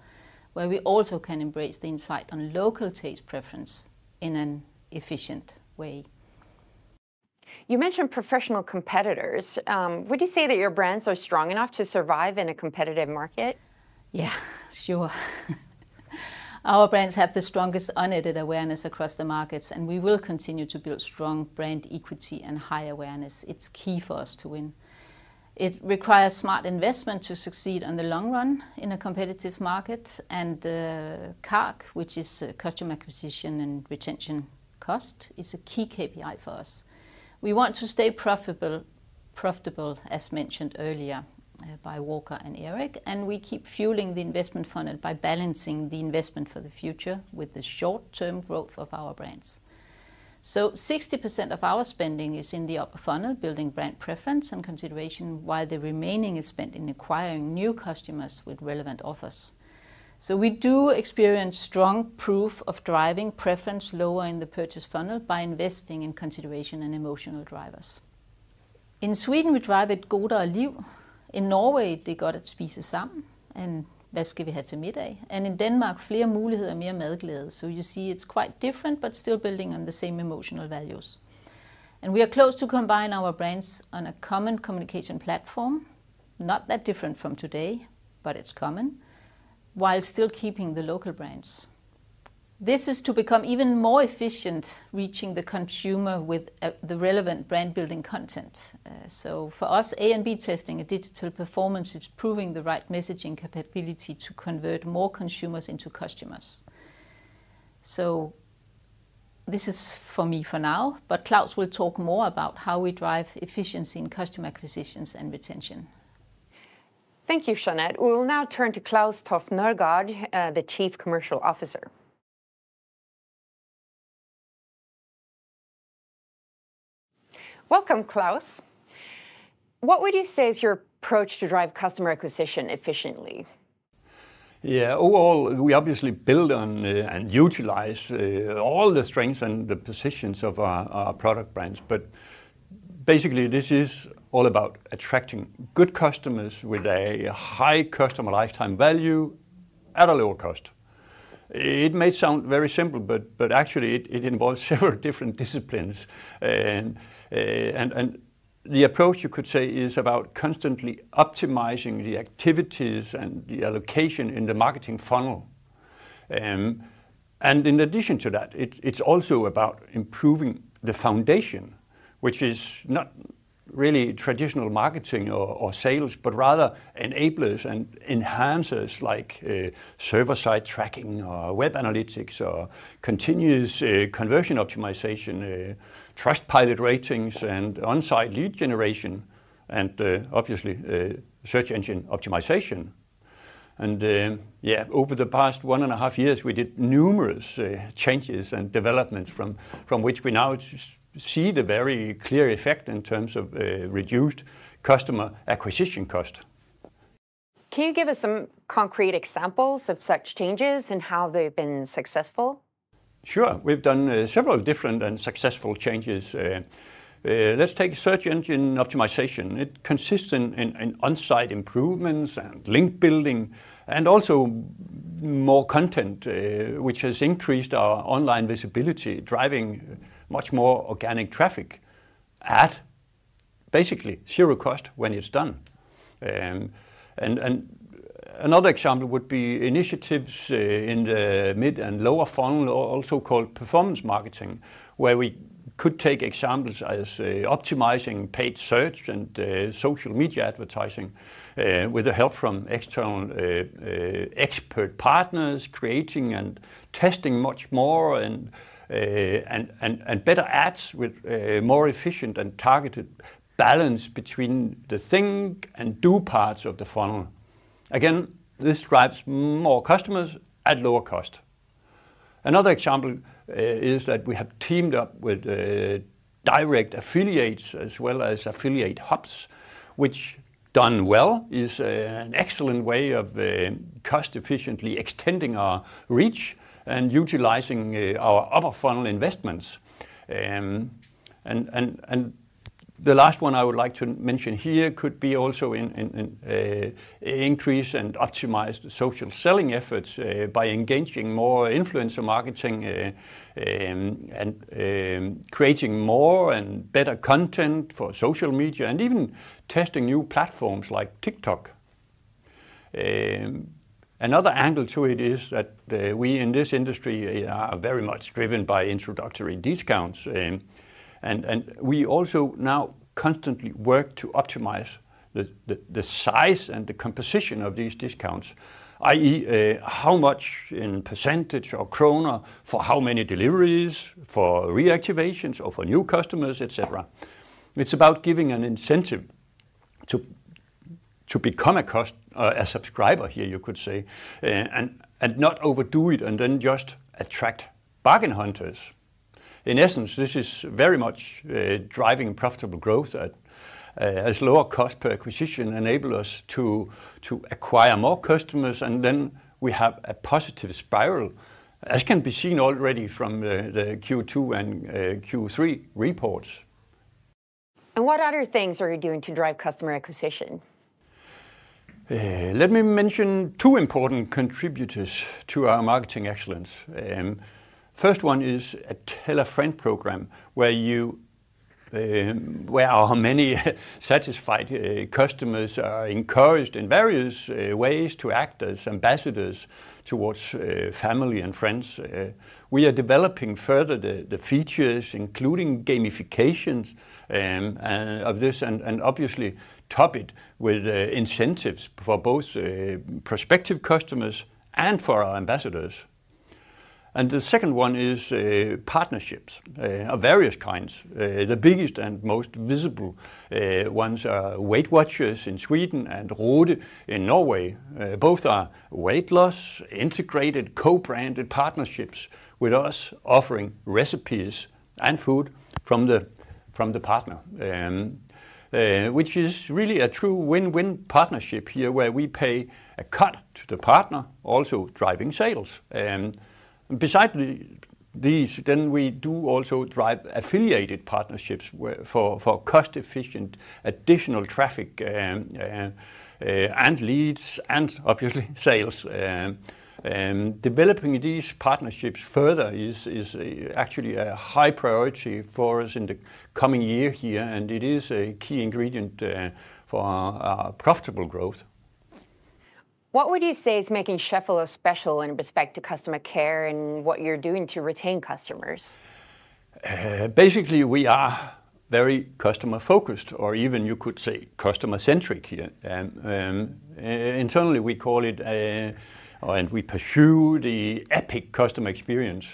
where we also can embrace the insight on local taste preference in an efficient way. You mentioned professional competitors. Um, would you say that your brands are strong enough to survive in a competitive market? Yeah, [laughs] sure. Our brands have the strongest unaided awareness across the markets, and we will continue to build strong brand equity and high awareness. It's key for us to win. It requires smart investment to succeed on the long run in a competitive market, and uh, CARC, which is uh, customer acquisition and retention cost, is a key KPI for us. We want to stay profitable, profitable as mentioned earlier, uh, by Walker and Eric, and we keep fueling the investment funnel by balancing the investment for the future with the short-term growth of our brands. So 60% of our spending is in the upper funnel, building brand preference and consideration, while the remaining is spent in acquiring new customers with relevant offers. So we do experience strong proof of driving preference lower in the purchase funnel by investing in consideration and emotional drivers. In Sweden, we drive it Goda Liv, in Norway, det er godt at spise sammen, and hvad skal vi have til middag? And in Denmark, flere muligheder, mere madglæde. So you see it's quite different, but still building on the same emotional values. And we are close to combine our brands on a common communication platform, not that different from today, but it's common, while still keeping the local brands. This is to become even more efficient reaching the consumer with uh, the relevant brand building content. Uh, so for us, A and B testing a digital performance is proving the right messaging capability to convert more consumers into customers. So this is for me for now, but Klaus will talk more about how we drive efficiency in customer acquisitions and retention. Thank you, Jeanette. We will now turn to Klaus Nørgaard, uh, the Chief Commercial Officer. Welcome, Klaus. What would you say is your approach to drive customer acquisition efficiently? Yeah, overall, we obviously build on uh, and utilize uh, all the strengths and the positions of our, our product brands. But basically, this is all about attracting good customers with a high customer lifetime value at a lower cost. It may sound very simple, but, but actually it, it involves [laughs] several different disciplines. And and, and the approach you could say is about constantly optimizing the activities and the allocation in the marketing funnel. Um, and in addition to that, it, it's also about improving the foundation, which is not really traditional marketing or, or, sales, but rather enablers and enhancers like uh, server-side tracking or web analytics or continuous uh, conversion optimization, uh, Trustpilot ratings and on-site lead generation, and uh, obviously uh, search engine optimization. And uh, yeah, over the past one and a half years, we did numerous changes and developments from, from which we now see the very clear effect in terms of reduced customer acquisition cost. Can you give us some concrete examples of such changes and how they've been successful? Sure. We've done uh, several different and successful changes. Uh, uh, let's take search engine optimization. It consists in, in, in on-site improvements and link building and also more content, uh, which has increased our online visibility, driving much more organic traffic at basically zero cost when it's done. Um, and, and Another example would be initiatives uh, in the mid and lower funnel, also called performance marketing, where we could take examples as uh, optimizing paid search and uh, social media advertising with the help from external expert partners, creating and testing much more and and better ads with more efficient and targeted balance between the think and do parts of the funnel. Again, this drives more customers at lower cost. Another example uh, is that we have teamed up with uh, direct affiliates as well as affiliate hubs, which done well is uh, an excellent way of cost efficiently extending our reach and utilizing our upper funnel investments. The last one I would like to mention here could be also in, uh, increase and optimize the social selling efforts uh, by engaging more influencer marketing uh, um, and um, creating more and better content for social media and even testing new platforms like TikTok. Um, another angle to it is that we in this industry are very much driven by introductory discounts. And, we also now constantly work to optimize the, size and the composition of these discounts, i.e., uh, how much in percentage or kroner for how many deliveries, for reactivations, or for new customers, etc. It's about giving an incentive to to become a uh, a subscriber here, you could say, uh, and not overdo it, and then just attract bargain hunters in essence, this is very much uh, driving profitable growth at uh, as lower cost per acquisition enable us to acquire more customers, and then we have a positive spiral, as can be seen already from the Q2 and uh, Q3 reports. And What other things are you doing to drive customer acquisition? Let me mention two important contributors to our marketing excellence. First one is a Tell a Friend program where you um, where our many [laughs] satisfied uh, customers are encouraged in various uh, ways to act as ambassadors towards uh, family and friends. Uh, we are developing further the, the features, including gamifications um, of this, and, and, obviously top it with uh, incentives for both uh, prospective customers and for our ambassadors. And the second one is uh, partnerships uh, of various kinds. Uh, the biggest and most visible ones are Weight Watchers in Sweden and Roede in Norway. Both are weight loss, integrated, co-branded partnerships with us offering recipes and food from the, from the partner. Um, which is really a true win-win partnership here where we pay a cut to the partner, also driving sales. Um, Besides these, then we do also drive affiliated partnerships for cost-efficient additional traffic um, uh, uh, and leads and obviously [laughs] sales. Um, um, developing these partnerships further is uh, actually a high priority for us in the coming year here, and it is a key ingredient for our profitable growth. What would you say is making Cheffelo special in respect to customer care and what you're doing to retain customers? Uh, basically, we are very customer focused, or even you could say customer centric here. Um, um, uh, internally, we call it, uh, and we pursue the epic customer experience.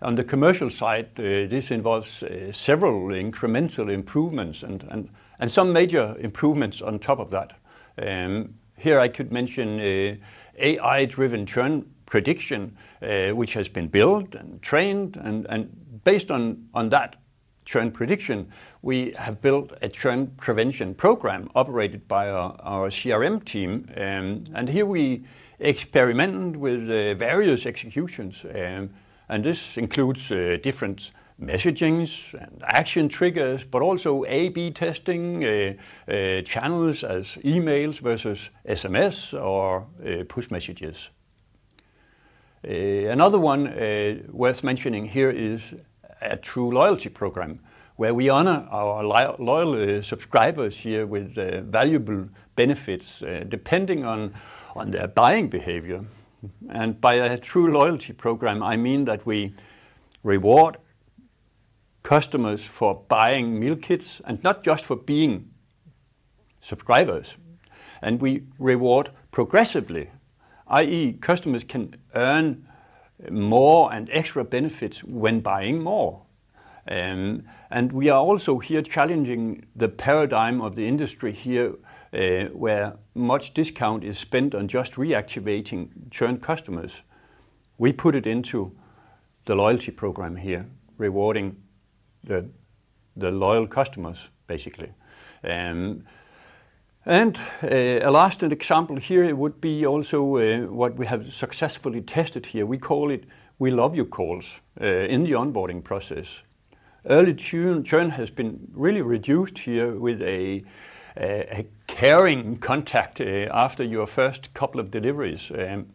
On the commercial side, uh, this involves uh, several incremental improvements and, and, and some major improvements on top of that. Um, here I could mention uh, AI driven churn prediction, uh, which has been built and trained, and, and based on, on that, churn prediction, we have built a churn prevention program operated by our, our CRM team. Um, and here we experiment with uh, various executions. Um, and this includes uh, different messagings and action triggers, but also A-B testing uh, uh, channels as emails versus SMS or uh, push messages. Uh, another one uh, worth mentioning here is a true loyalty program where we honor our loyal uh, subscribers here with valuable benefits depending on, on their buying behavior. And by a true loyalty program, I mean that we reward customers for buying meal kits and not just for being subscribers. And we reward progressively, i.e., customers can earn more and extra benefits when buying more. Um, and we are also here challenging the paradigm of the industry here, uh, where much discount is spent on just reactivating churned customers. We put it into the loyalty program here, rewarding the, the loyal customers, basically. Um, and uh, a last example here would be also uh, what we have successfully tested here. We call it We Love You calls uh, in the onboarding process. Early churn has been really reduced here with a, a, caring contact after your first couple of deliveries. Um,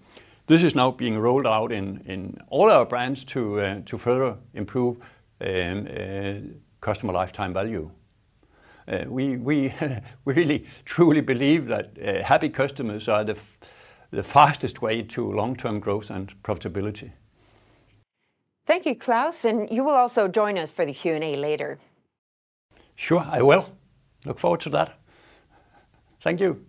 this is now being rolled out in, in all our brands to, to further improve um, uh, customer lifetime value. Uh, we, we, [laughs] we really truly believe that uh, happy customers are the, the fastest way to long-term growth and profitability. Thank you, Klaus, and you will also join us for the Q&A later. Sure, I will. Look forward to that. Thank you.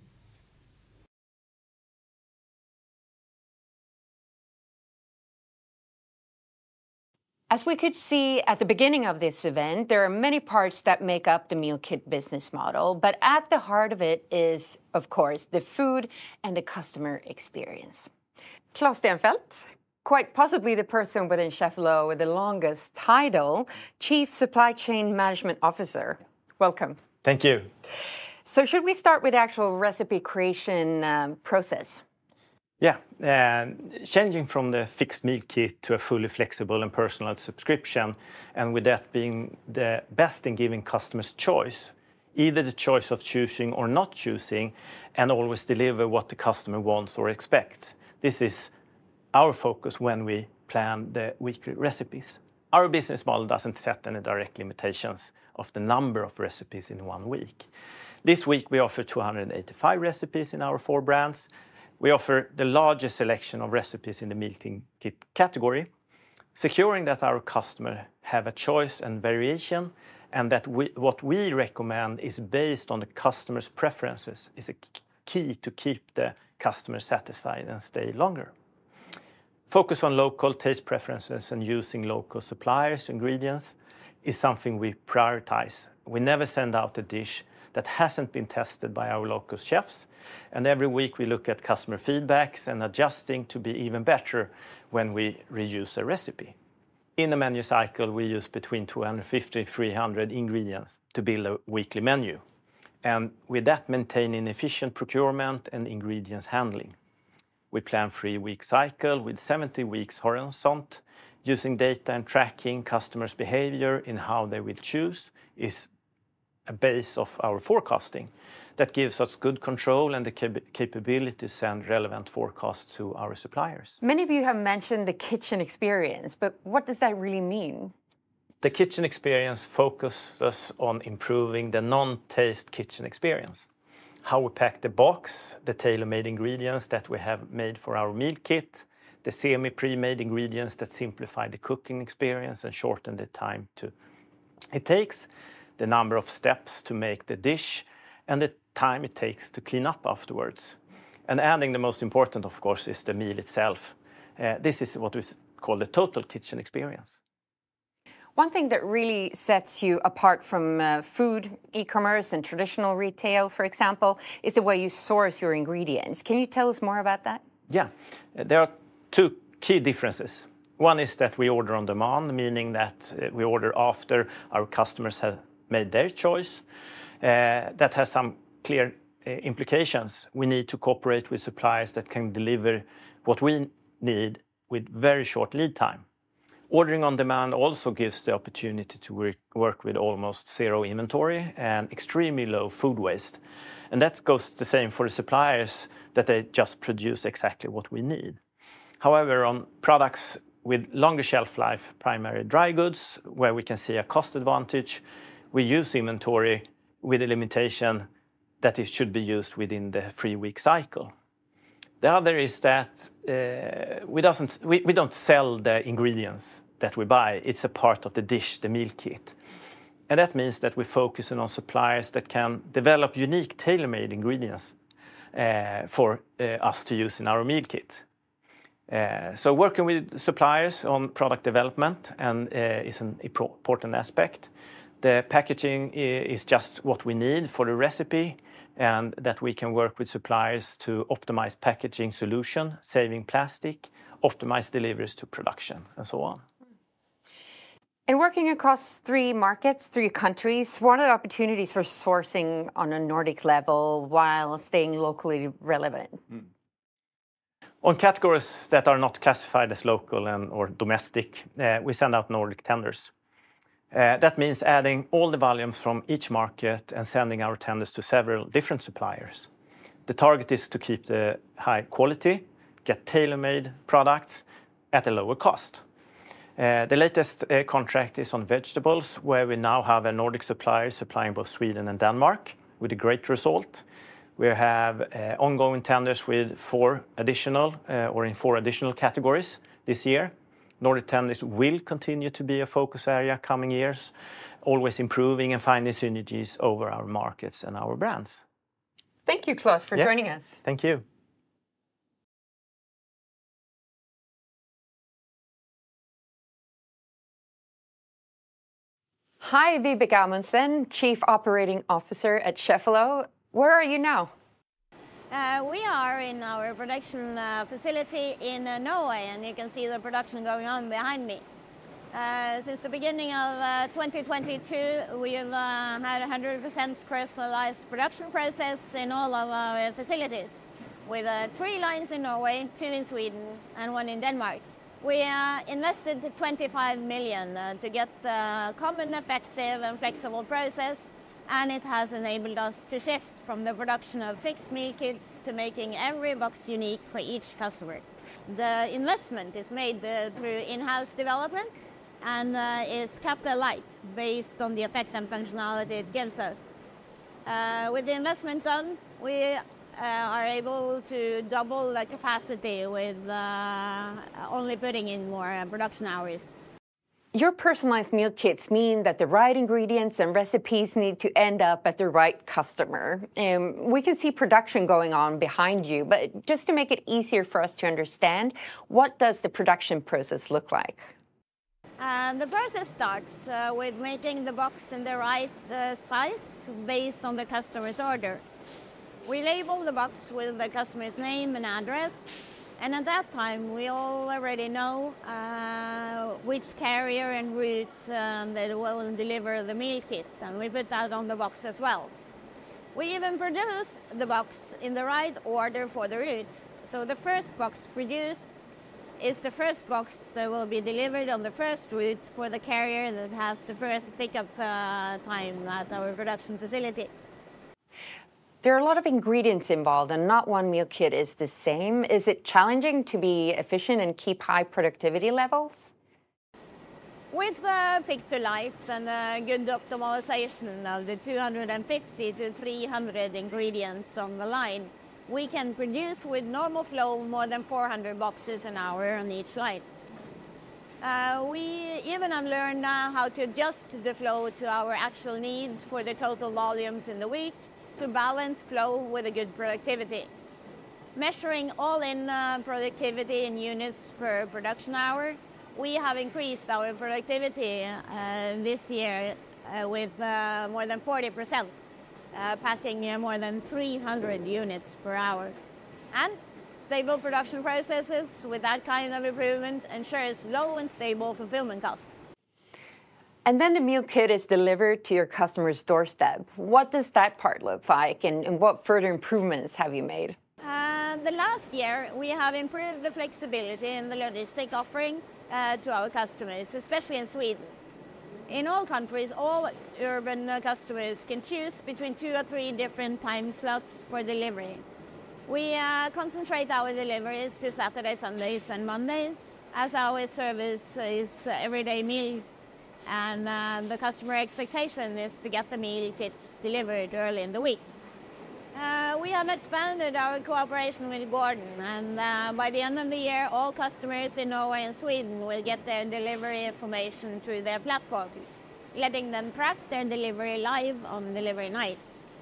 As we could see at the beginning of this event, there are many parts that make up the meal kit business model, but at the heart of it is, of course, the food and the customer experience. Claes Stenfeldt, quite possibly the person within Cheffelo with the longest title, Chief Supply Chain Management Officer. Welcome. Thank you. So should we start with the actual recipe creation um, process? Yeah, changing from the fixed meal kit to a fully flexible and personalized subscription, and with that being the best in giving customers choice, either the choice of choosing or not choosing, and always deliver what the customer wants or expects. This is our focus when we plan the weekly recipes. Our business model doesn't set any direct limitations of the number of recipes in one week. This week, we offer 285 recipes in our four brands, we offer the largest selection of recipes in the meal kit category, securing that our customer have a choice and variation, and that what we recommend is based on the customer's preferences, is a key to keep the customer satisfied and stay longer. Focus on local taste preferences and using local suppliers, ingredients, is something we prioritize. We never send out a dish that hasn't been tested by our local chefs. And every week we look at customer feedbacks and adjusting to be even better when we reuse a recipe. In a menu cycle, we use between 250 300 ingredients to build a weekly menu. And with that, maintaining efficient procurement and ingredients handling. We plan three-week cycle with 70 weeks horizon. Using data and tracking customers' behavior in how they will choose is a base of our forecasting that gives us good control and the capability to send relevant forecasts to our suppliers. Many of you have mentioned the kitchen experience, but what does that really mean? The kitchen experience focuses on improving the non-taste kitchen experience. how we pack the box, the tailor-made ingredients that we have made for our meal kit, the semi-pre-made ingredients that simplify the cooking experience and shorten the time it takes, the number of steps to make the dish, and the time it takes to clean up afterwards. And adding the most important, of course, is the meal itself. Uh, this is what we call the total kitchen experience. One thing that really sets you apart from uh, food e-commerce and traditional retail, for example, is the way you source your ingredients. Can you tell us more about that? Yeah. Uh, there are two key differences. One is that we order on demand, meaning that we order after our customers have made their choice. Uh, that has some clear uh, implications. We need to cooperate with suppliers that can deliver what we need with very short lead time. Ordering on demand also gives the opportunity to work with almost zero inventory and extremely low food waste. And that goes the same for the suppliers, that they just produce exactly what we need. However, on products with longer shelf life, primary dry goods, where we can see a cost advantage, we use inventory with a limitation that it should be used within the three-week cycle. The other is that uh, we don't sell the ingredients that we buy. It's a part of the dish, the meal kit. And that means that we're focusing on suppliers that can develop unique tailor-made ingredients uh, for uh, us to use in our meal kit. So, working with suppliers on product development is an important aspect. The packaging is just what we need for the recipe, and that we can work with suppliers to optimize packaging solution, saving plastic, optimize deliveries to production, and so on. And working across three markets, three countries, what are the opportunities for sourcing on a Nordic level while staying locally relevant? Hmm. On categories that are not classified as local and or domestic, eh, we send out Nordic tenders. Uh, that means adding all the volumes from each market and sending our tenders to several different suppliers. The target is to keep the high quality, get tailor-made products at a lower cost. Uh, the latest uh, contract is on vegetables, where we now have a Nordic supplier supplying both Sweden and Denmark with a great result. We have ongoing tenders with four additional or in four additional categories this year. Nordic tenders will continue to be a focus area coming years, always improving and finding synergies over our markets and our brands. Thank you, Claes, for joining us. Thank you. Hi, Vibeke Amundsen, Chief Operating Officer at Cheffelo. Where are you now? Uh, we are in our production uh, facility in uh, Norway, and you can see the production going on behind me. Since the beginning of 2022, we have had a 100% personalized production process in all of our facilities, with three lines in Norway, two in Sweden, and one in Denmark. We invested 25 million to get the common, effective, and flexible process, and it has enabled us to shift from the production of fixed meal kits to making every box unique for each customer. The investment is made uh, through in-house development and uh, is capital light, based on the effect and functionality it gives us. Uh, with the investment done, we are able to double the capacity with only putting in more production hours. Your personalized meal kits mean that the right ingredients and recipes need to end up at the right customer. Um, we can see production going on behind you, but just to make it easier for us to understand, what does the production process look like? Uh, the process starts uh, with making the box in the right uh, size based on the customer's order. We label the box with the customer's name and address, and at that time, we all already know uh, which carrier and route um, that will deliver the meal kit, and we put that on the box as well. We even produce the box in the right order for the routes. So the first box produced is the first box that will be delivered on the first route for the carrier that has the first pickup uh, time at our production facility. There are a lot of ingredients involved, and not one meal kit is the same. Is it challenging to be efficient and keep high productivity levels? With the pick to light and the good optimization of the 250 to 300 ingredients on the line, we can produce with normal flow more than 400 boxes an hour on each line. Uh, we even have learned now how to adjust the flow to our actual needs for the total volumes in the week to balance flow with a good productivity. Measuring all-in uh, productivity in units per production hour, we have increased our productivity uh, this year uh, with uh, more than 40 percent uh, packing more than 300 units per hour. And stable production processes with that kind of improvement ensures low and stable fulfillment costs. And then the meal kit is delivered to your customer's doorstep. What does that part look like, and, and what further improvements have you made? Uh, the last year, we have improved the flexibility in the logistic offering uh, to our customers, especially in Sweden. In all countries, all urban uh, customers can choose between two or three different time slots for delivery. We uh, concentrate our deliveries to Saturdays, Sundays, and Mondays, as our service is everyday meal, and uh, the customer expectation is to get the meal kit delivered early in the week. Uh, we have expanded our cooperation with Gordon, and uh, by the end of the year, all customers in Norway and Sweden will get their delivery information through their platform, letting them track their delivery live on delivery nights.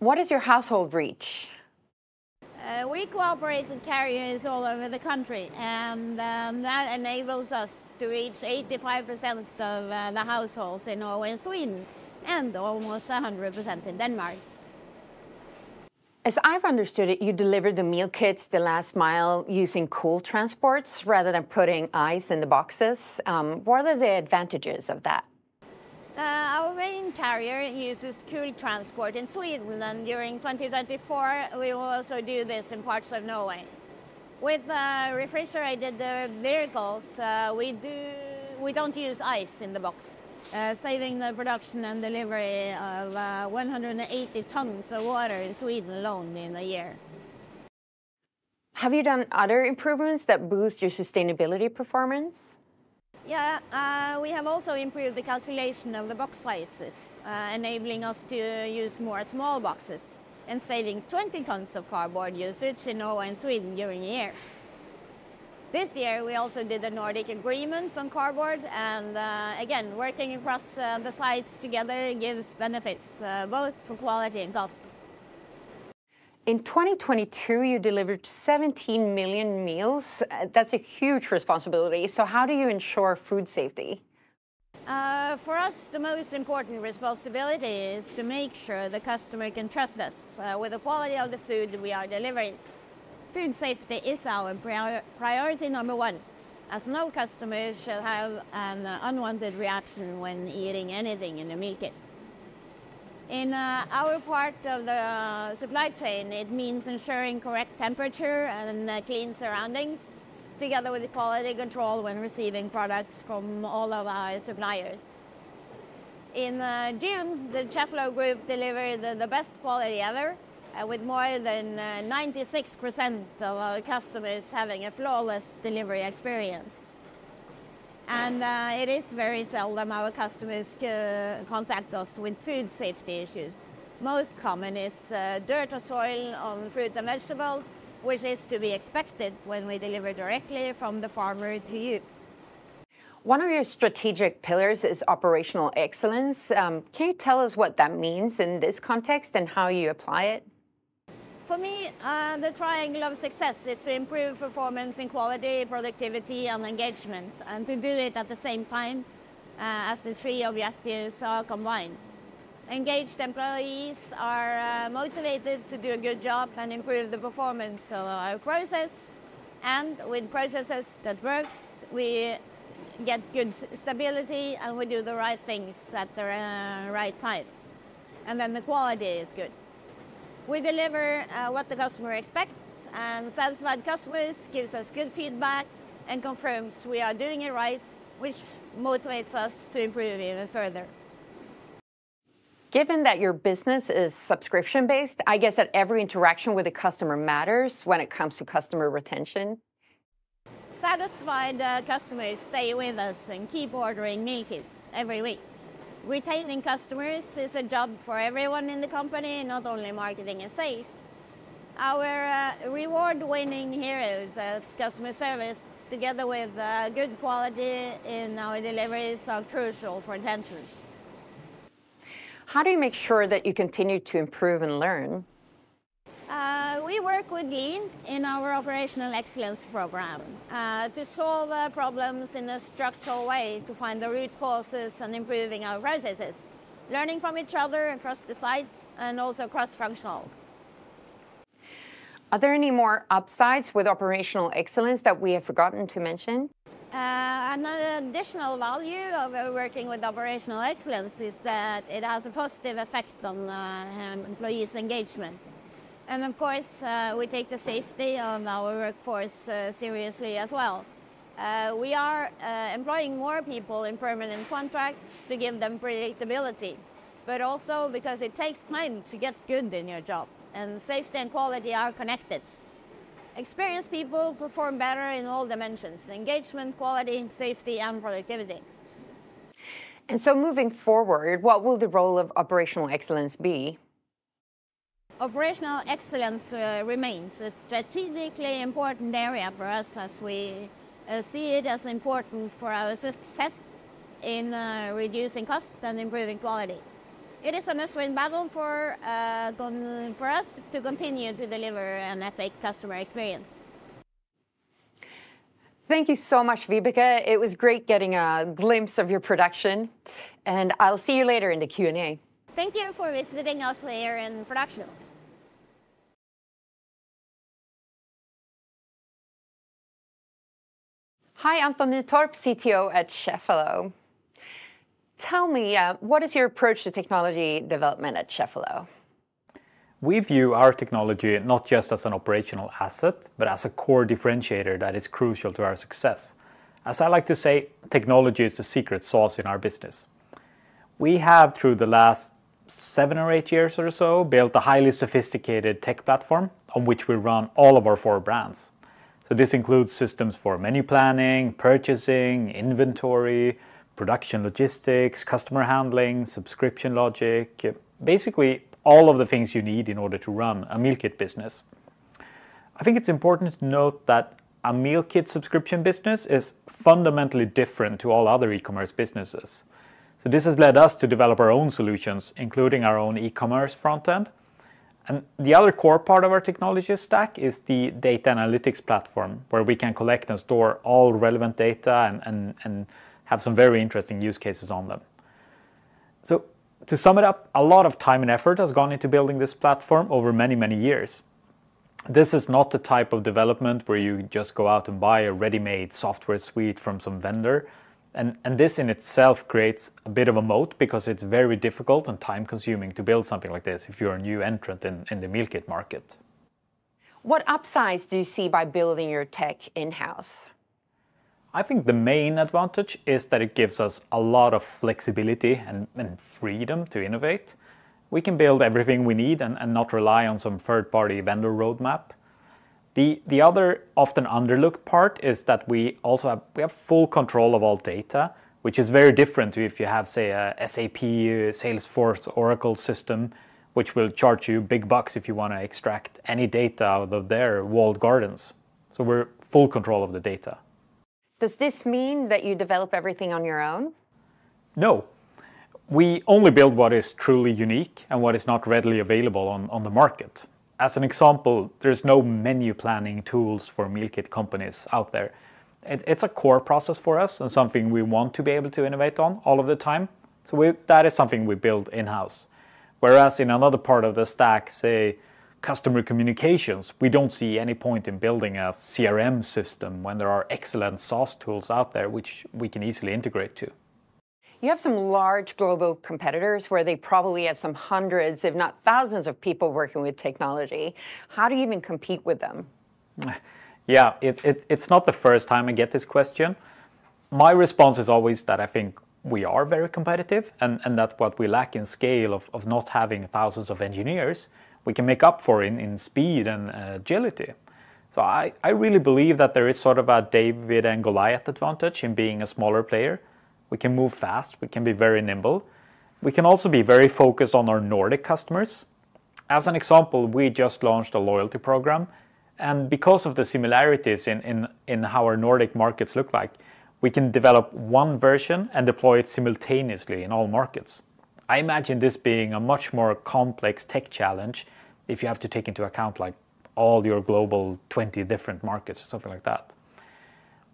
What is your household reach? Uh, we cooperate with carriers all over the country, and um, that enables us to reach 85% of uh, the households in Norway and Sweden, and almost 100% in Denmark. As I've understood it, you deliver the meal kits the last mile using cool transports rather than putting ice in the boxes. Um, what are the advantages of that? Uh, our main carrier uses cool transport in Sweden, and during 2024 we will also do this in parts of Norway. With uh, refrigerated uh, vehicles, uh, we do we don't use ice in the box uh, saving the production and delivery of uh, 180 tons of water in Sweden alone in a year. Have you done other improvements that boost your sustainability performance? Yeah, uh, we have also improved the calculation of the box sizes, uh, enabling us to use more small boxes and saving 20 tons of cardboard usage in Norway and Sweden during a year. This year we also did a Nordic agreement on cardboard and uh, again working across uh, the sites together gives benefits uh, both for quality and cost. In 2022 you delivered 17 million meals. Uh, that's a huge responsibility. So how do you ensure food safety? Uh, for us, the most important responsibility is to make sure the customer can trust us uh, with the quality of the food we are delivering food safety is our priority number one, as no customer shall have an unwanted reaction when eating anything in the meal kit. In uh, our part of the supply chain, it means ensuring correct temperature and uh, clean surroundings, together with quality control when receiving products from all of our suppliers. In uh, June, the Cheffelo Group delivered the, best quality ever, uh, with more than 96% uh, of our customers having a flawless delivery experience. And uh, it is very seldom our customers contact us with food safety issues. Most common is uh, dirt or soil on fruit and vegetables, which is to be expected when we deliver directly from the farmer to you. One of your strategic pillars is operational excellence. Um, can you tell us what that means in this context and how you apply it? For me, uh, the triangle of success is to improve performance in quality, productivity and engagement, and to do it at the same time uh, as the three objectives are combined. Engaged employees are uh, motivated to do a good job and improve the performance of our process, and with processes that works, we get good stability and we do the right things at the uh, right time. And then the quality is good. We deliver uh, what the customer expects, and satisfied customers gives us good feedback and confirms we are doing it right, which motivates us to improve even further. Given that your business is subscription based, I guess that every interaction with a customer matters when it comes to customer retention. Satisfied uh, customers stay with us and keep ordering meal kits every week. Retaining customers is a job for everyone in the company, not only marketing and sales. Our uh, reward-winning heroes at customer service, together with uh, good quality in our deliveries, are crucial for retention. How do you make sure that you continue to improve and learn? Uh, we work with Lean in our operational excellence program uh, to solve uh, problems in a structural way to find the root causes and improving our processes, learning from each other across the sites and also cross-functional. Are there any more upsides with operational excellence that we have forgotten to mention? Uh, an additional value of uh, working with operational excellence is that it has a positive effect on uh, employees' engagement. And of course, uh, we take the safety of our workforce uh, seriously as well. Uh, we are uh, employing more people in permanent contracts to give them predictability, but also because it takes time to get good in your job, and safety and quality are connected. Experienced people perform better in all dimensions engagement, quality, safety, and productivity. And so, moving forward, what will the role of operational excellence be? Operational excellence uh, remains a strategically important area for us as we uh, see it as important for our success in uh, reducing cost and improving quality. It is a must-win battle for, uh, for us to continue to deliver an epic customer experience. Thank you so much, Vibeke. It was great getting a glimpse of your production, and I'll see you later in the Q&A. Thank you for visiting us here in production. Hi, Anton Nytorp, CTO at Cheffelo. Tell me, uh, what is your approach to technology development at Cheffelo? We view our technology not just as an operational asset, but as a core differentiator that is crucial to our success. As I like to say, technology is the secret sauce in our business. We have, through the last seven or eight years or so, built a highly sophisticated tech platform on which we run all of our four brands. So this includes systems for menu planning, purchasing, inventory, production logistics, customer handling, subscription logic, basically all of the things you need in order to run a meal kit business. I think it's important to note that a meal kit subscription business is fundamentally different to all other e-commerce businesses. So this has led us to develop our own solutions, including our own e-commerce front end, and the other core part of our technology stack is the data analytics platform, where we can collect and store all relevant data and, and, and have some very interesting use cases on them. So to sum it up, a lot of time and effort has gone into building this platform over many, many years. This is not the type of development where you just go out and buy a ready-made software suite from some vendor. And, and this in itself creates a bit of a moat because it's very difficult and time consuming to build something like this if you're a new entrant in, in the meal kit market. What upsides do you see by building your tech in house? I think the main advantage is that it gives us a lot of flexibility and, and freedom to innovate. We can build everything we need and, and not rely on some third party vendor roadmap. The, the other often underlooked part is that we also have, we have full control of all data, which is very different to if you have, say, a SAP, Salesforce, Oracle system, which will charge you big bucks if you want to extract any data out of their walled gardens. So we're full control of the data. Does this mean that you develop everything on your own? No. We only build what is truly unique and what is not readily available on, on the market. As an example, there's no menu planning tools for meal kit companies out there. It, it's a core process for us and something we want to be able to innovate on all of the time. So we, that is something we build in-house. Whereas in another part of the stack, say customer communications, we don't see any point in building a CRM system when there are excellent SaaS tools out there which we can easily integrate to. You have some large global competitors where they probably have some hundreds, if not thousands, of people working with technology. How do you even compete with them? Yeah, it, it, it's not the first time I get this question. My response is always that I think we are very competitive and, and that what we lack in scale of, of not having thousands of engineers, we can make up for in, in speed and uh, agility. So I, I really believe that there is sort of a David and Goliath advantage in being a smaller player. We can move fast, we can be very nimble. We can also be very focused on our Nordic customers. As an example, we just launched a loyalty program, and because of the similarities in, how our Nordic markets look like, we can develop one version and deploy it simultaneously in all markets. I imagine this being a much more complex tech challenge if you have to take into account like all your global 20 different markets or something like that.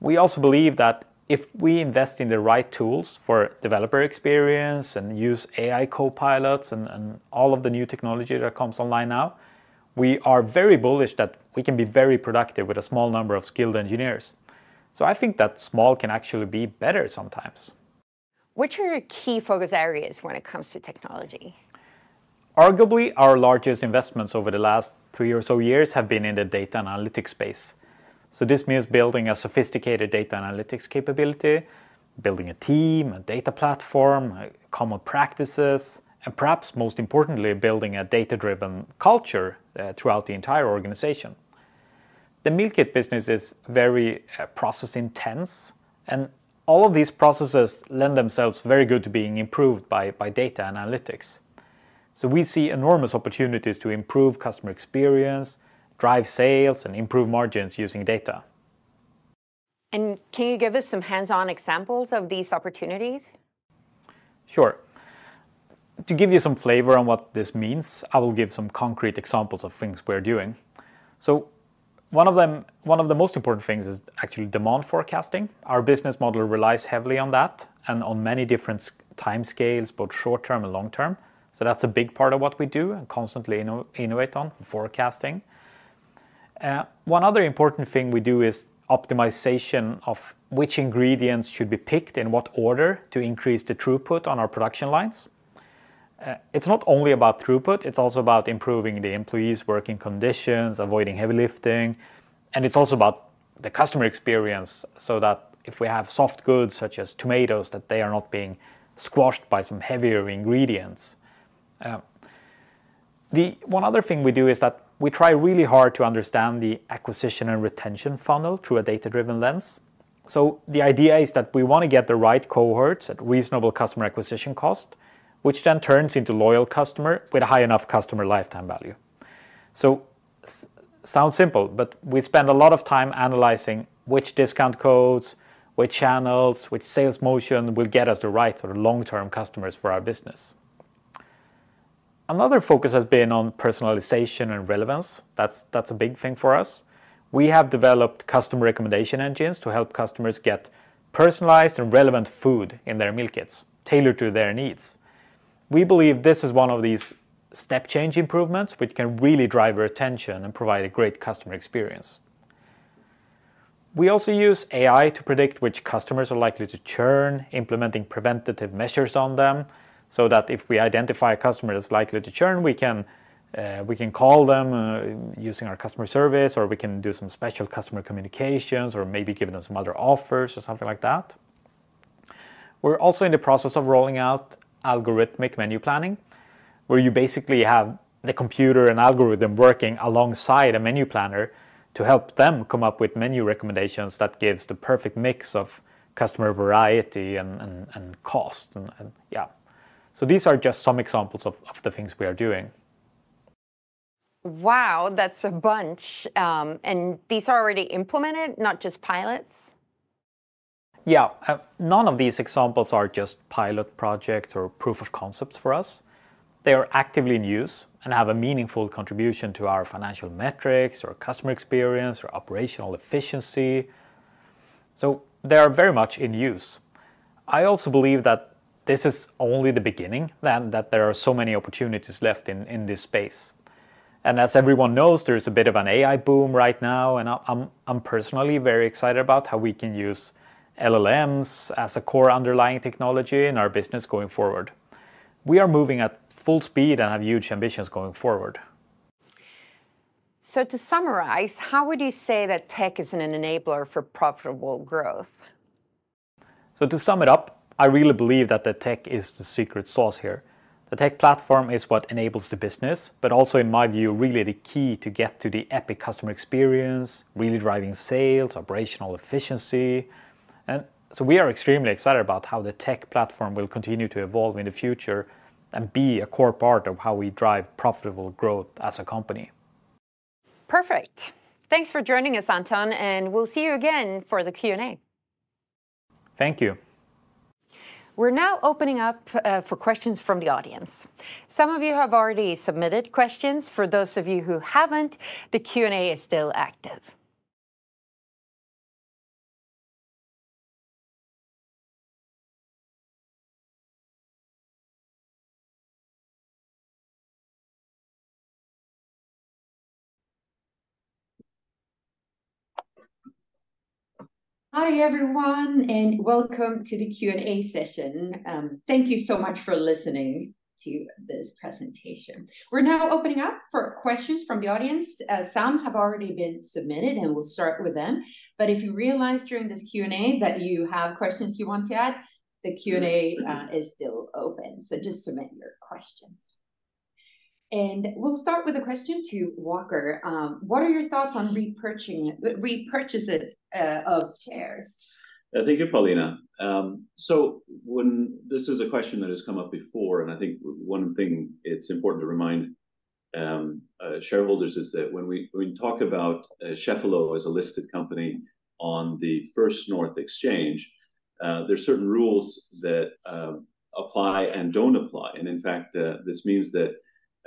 We also believe that if we invest in the right tools for developer experience and use AI co-pilots and, and all of the new technology that comes online now, we are very bullish that we can be very productive with a small number of skilled engineers. So I think that small can actually be better sometimes. Which are your key focus areas when it comes to technology? Arguably, our largest investments over the last three or so years have been in the data analytics space. So this means building a sophisticated data analytics capability, building a team, a data platform, common practices, and perhaps most importantly, building a data-driven culture uh, throughout the entire organization. The meal kit business is very uh, process intense, and all of these processes lend themselves very good to being improved by, by data analytics. So we see enormous opportunities to improve customer experience, drive sales, and improve margins using data. And can you give us some hands-on examples of these opportunities? Sure. To give you some flavor on what this means, I will give some concrete examples of things we're doing. So one of them, one of the most important things is actually demand forecasting. Our business model relies heavily on that and on many different time scales, both short term and long term. So that's a big part of what we do and constantly inno- innovate on forecasting. Uh, one other important thing we do is optimization of which ingredients should be picked in what order to increase the throughput on our production lines. Uh, it's not only about throughput, it's also about improving the employees' working conditions, avoiding heavy lifting, and it's also about the customer experience so that if we have soft goods such as tomatoes, that they are not being squashed by some heavier ingredients. Um, the one other thing we do is that we try really hard to understand the acquisition and retention funnel through a data-driven lens. So the idea is that we want to get the right cohorts at reasonable customer acquisition cost, which then turns into loyal customer with a high enough customer lifetime value. So sounds simple, but we spend a lot of time analyzing which discount codes, which channels, which sales motion will get us the right sort of long-term customers for our business. Another focus has been on personalization and relevance. That's, that's a big thing for us. We have developed customer recommendation engines to help customers get personalized and relevant food in their meal kits, tailored to their needs. We believe this is one of these step change improvements which can really drive retention and provide a great customer experience. We also use AI to predict which customers are likely to churn, implementing preventative measures on them, so that if we identify a customer that's likely to churn, we can uh, we can call them uh, using our customer service, or we can do some special customer communications, or maybe give them some other offers or something like that. We're also in the process of rolling out algorithmic menu planning, where you basically have the computer and algorithm working alongside a menu planner to help them come up with menu recommendations that gives the perfect mix of customer variety and, cost. Yeah, so these are just some examples of, of the things we are doing. Wow, that's a bunch. Um, and these are already implemented, not just pilots? Yeah, uh, none of these examples are just pilot projects or proof of concepts for us. They are actively in use and have a meaningful contribution to our financial metrics or customer experience or operational efficiency. So they are very much in use. I also believe that this is only the beginning, and that there are so many opportunities left in, in this space. And as everyone knows, there's a bit of an AI boom right now, and I'm, I'm personally very excited about how we can use LLMs as a core underlying technology in our business going forward. We are moving at full speed and have huge ambitions going forward. So, to summarize, how would you say that tech is an enabler for profitable growth? So, to sum it up, I really believe that the tech is the secret sauce here. The tech platform is what enables the business, but also, in my view, really the key to get to the epic customer experience, really driving sales, operational efficiency. And so we are extremely excited about how the tech platform will continue to evolve in the future and be a core part of how we drive profitable growth as a company. Perfect. Thanks for joining us, Anton, and we'll see you again for the Q&A. Thank you. We're now opening up uh, for questions from the audience. Some of you have already submitted questions. For those of you who haven't, the Q&A is still active. Hi, everyone, and welcome to the Q&A session. Um, thank you so much for listening to this presentation. We're now opening up for questions from the audience. Uh, some have already been submitted, and we'll start with them. But if you realize during this Q&A that you have questions you want to add, the Q&A uh, is still open, so just submit your questions. And we'll start with a question to Walker. Um, what are your thoughts on repurchasing repurchases uh, of shares? Uh, thank you, Paulina. Um, so when this is a question that has come up before, and I think one thing it's important to remind um, uh, shareholders is that when we we talk about Cheffelo as a listed company on the First North exchange, there are certain rules that apply and don't apply. And in fact, this means that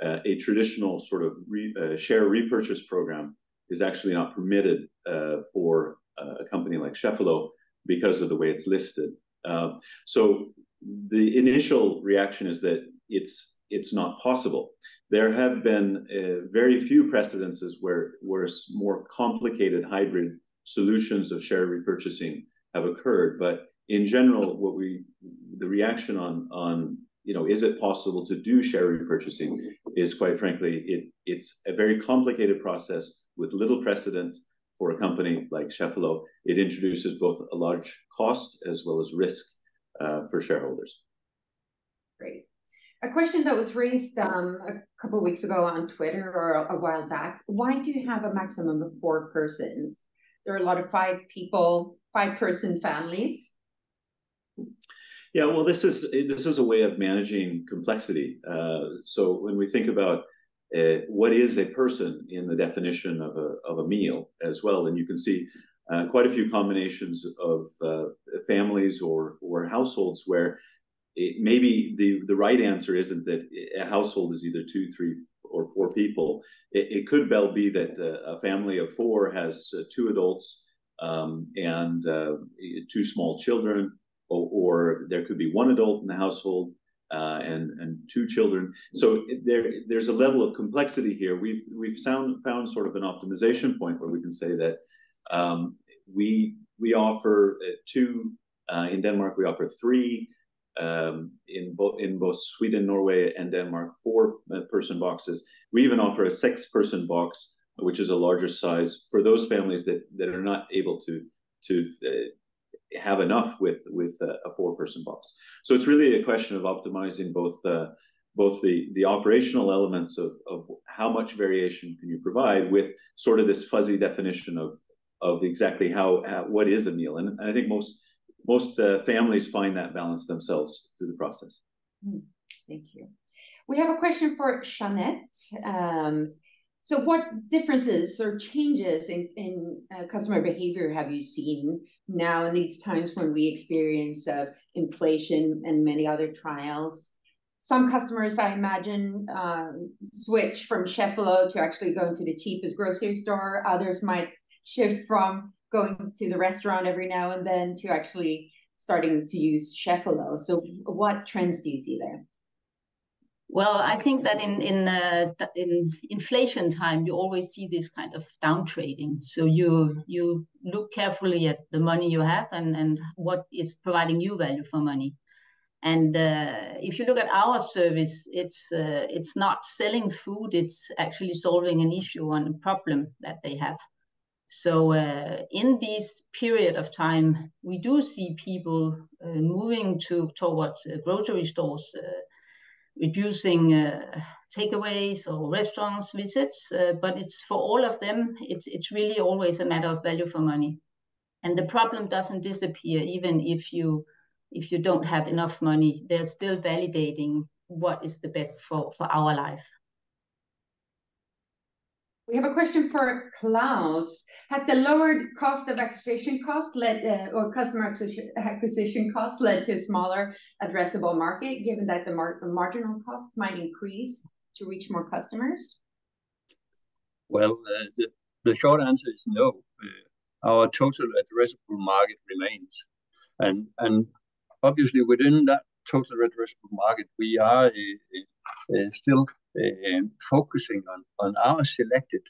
Uh, a traditional sort of uh, share repurchase program is actually not permitted uh, for a company like Cheffelo because of the way it's listed. So the initial reaction is that it's it's not possible. There have been very few precedents where more complicated hybrid solutions of share repurchasing have occurred. But in general, what we the reaction on, on you know is it possible to do share repurchasing, is quite frankly, it's a very complicated process with little precedent for a company like Cheffelo. It introduces both a large cost as well as risk uh, for shareholders. Great. A question that was raised um, a couple of weeks ago on Twitter or a while back: Why do you have a maximum of four persons? There are a lot of five-people, five-person families. Yeah, well, this is this is a way of managing complexity. Uh, so when we think about uh, what is a person in the definition of a of a meal as well, and you can see uh, quite a few combinations of families or or households where maybe the right answer isn't that a household is either two, three, or four people. It could well be that a family of four has two adults um, and two small children, or there could be one adult in the household uh, and two children. So there there's a level of complexity here. We've we've found sort of an optimization point where we can say that um, we we offer uh, two uh, in Denmark, we offer three um, in both in both Sweden, Norway, and Denmark, four-person boxes. We even offer a six-person box, which is a larger size for those families that that are not able to have enough with with a four-person box. So it's really a question of optimizing both uh, both the the operational elements of of how much variation can you provide with sort of this fuzzy definition of of exactly how what is a meal. And I think most most uh, families find that balance themselves through the process. Hmm. Thank you. We have a question for Jeanette. Um, So what differences or changes in in uh, customer behavior have you seen now in these times when we experience uh, inflation and many other trials? Some customers, I imagine, uh, switch from Cheffelo to actually going to the cheapest grocery store. Others might shift from going to the restaurant every now and then to actually starting to use Cheffelo. So what trends do you see there? Well, I think that in in in inflation time, you always see this kind of downtrading. So you you look carefully at the money you have and and what is providing you value for money. And uh, if you look at our service, it's uh, it's not selling food. It's actually solving an issue and a problem that they have. So uh, in this period of time, we do see people moving to towards grocery stores reducing uh, takeaways or restaurants visits, uh, but it's for all of them, it's it's really always a matter of value for money. And the problem doesn't disappear even if you if you don't have enough money. They're still validating what is the best for for our life. We have a question for Claes. Has the lowered cost of acquisition cost led uh, or customer acquisition cost led to a smaller addressable market, given that the marginal cost might increase to reach more customers? Well, uh, the short answer is no. Uh, our total addressable market remains. And obviously, within that total addressable market, we are still focusing on our selected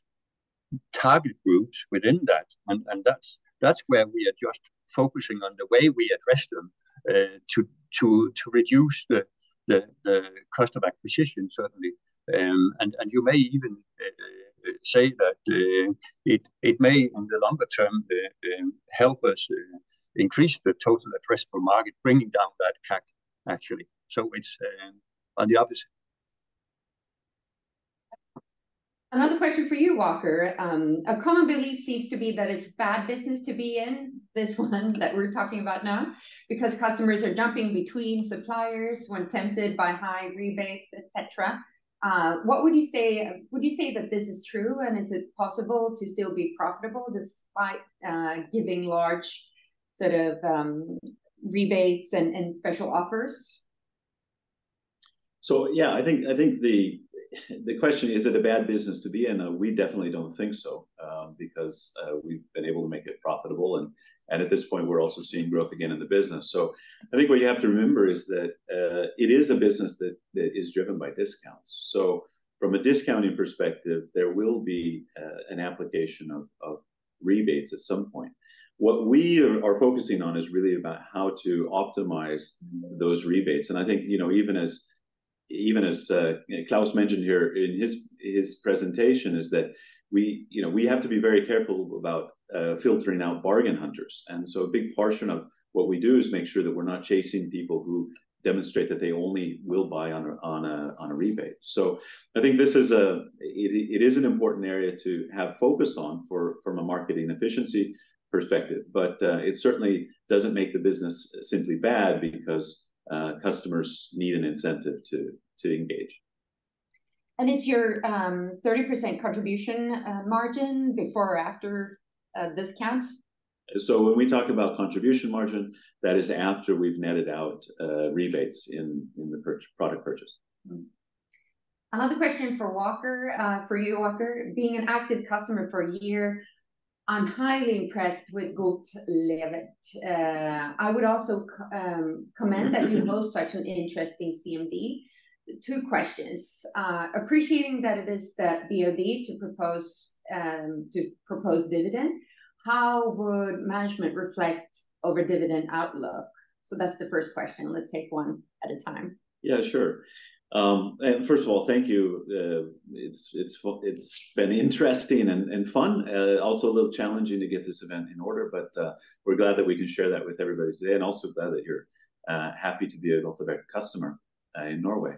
target groups within that. And and that's that's where we are just focusing on the way we address them uh, to to to reduce the the cost of acquisition, certainly. Um, and and you may even uh, say that uh, it it may, in the longer term, um, help us increase the total addressable market, bringing down that CAC, actually. So it's um, on the opposite. Another question for you, Walker. Um, a common belief seems to be that it's bad business to be in, this [laughs] one that we're talking about now, because customers are jumping between suppliers when tempted by high rebates, etc. cetera. Uh, what would you say? Would you say that this is true, and is it possible to still be profitable despite uh, giving large sort of um, rebates and special offers? So yeah, I think I think the [laughs] question, is it a bad business to be in? Uh, we definitely don't think so, um, because uh, we've been able to make it profitable, and and at this point, we're also seeing growth again in the business. So I think what you have to remember is that uh, it is a business that that is driven by discounts. So from a discounting perspective, there will be an application of, of rebates at some point. What we are focusing on is really about how to optimize mm-hmm. those rebates. And I think, you know, even as Claes uh, mentioned here in his his presentation, is that we, you know, we have to be very careful about uh, filtering out bargain hunters. And so a big portion of what we do is make sure that we're not chasing people who demonstrate that they only will buy on a on a on a rebate. So I think this is a it, it is an important area to have focus on for from a marketing efficiency perspective. But uh, it certainly doesn't make the business simply bad because Uh, customers need an incentive to to engage. And is your um, 30% contribution uh, margin before or after uh, discounts? So when we talk about contribution margin, that is after we've netted out rebates in in the product purchase. Mm-hmm. Another question for Walker, for you, Walker. Being an active customer for a year, I'm highly impressed with Godtlevert. Uh, I would also um, comment that you host such an interesting CMD. Two questions. Uh, appreciating that it is the BOD to propose um, to propose dividend, how would management reflect over dividend outlook? So that's the first question. Let's take one at a time. Yeah, sure. Um, and first of all, thank you. Uh, it's it's It's been interesting and and fun, uh, also a little challenging to get this event in order, but uh, we're glad that we can share that with everybody today, and also glad that you're happy to be a Godtlevert customer in Norway.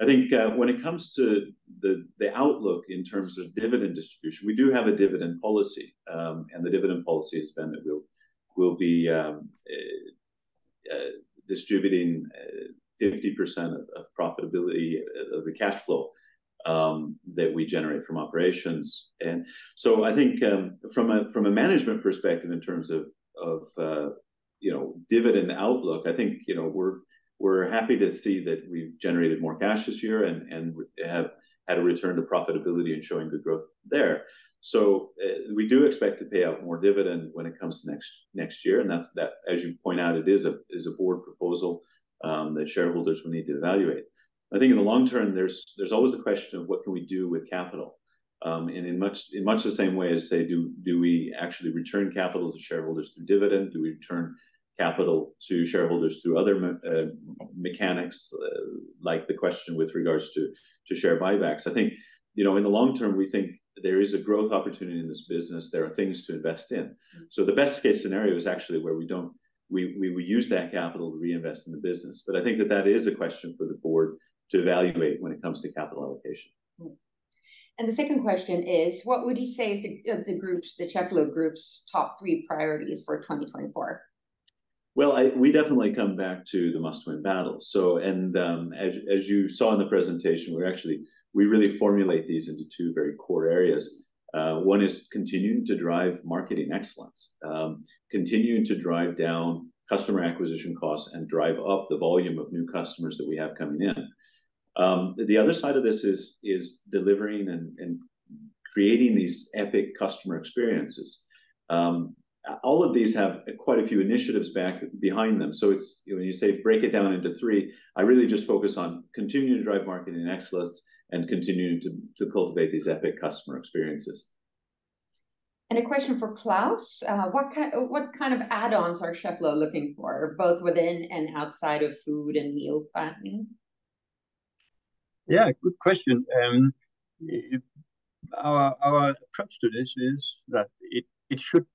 I think when it comes to the the outlook in terms of dividend distribution, we do have a dividend policy. Um, and the dividend policy has been that we'll be um, distributing 50% of profitability uh, of the cash flow um, that we generate from operations. And so I think um, from a from a management perspective, in terms of uh, you know, dividend outlook, I think you know, we're happy to see that we've generated more cash this year and have had a return to profitability and showing good growth there. So, uh, we do expect to pay out more dividend when it comes to next year, and that's, that. as you point out, it is a is a board proposal Um, that shareholders will need to evaluate. I think in the long term, there's there's always the question of what can we do with capital? Um, and in much in much the same way as, say, do do we actually return capital to shareholders through dividend? Do we return capital to shareholders through other uh, mechanics, uh, like the question with regards to to share buybacks? I think, you know, in the long term, we think there is a growth opportunity in this business. There are things to invest in. Mm-hmm. So the best case scenario is actually where we use that capital to reinvest in the business. But I think that that is a question for the board to evaluate when it comes to capital allocation. Mm-hmm. And the second question is, what would you say is the uh, group's, the Cheffelo Group's top three priorities for 2024? Well, we definitely come back to the must-win battles. So, and um, as you saw in the presentation, we're actually we really formulate these into two very core areas. Uh, one is continuing to drive marketing excellence, um, continuing to drive down customer acquisition costs and drive up the volume of new customers that we have coming in. Um, the other side of this is delivering and creating these epic customer experiences. Um, All of these have quite a few initiatives back behind them. So it's, when you say break it down into three, I really just focus on continuing to drive marketing excellence and continuing to to cultivate these epic customer experiences. And a question for Claes. Uh, what kind what kind of add-ons are Cheffelo looking for, both within and outside of food and meal planning? Yeah, good question. Um, our our approach to this is that it it should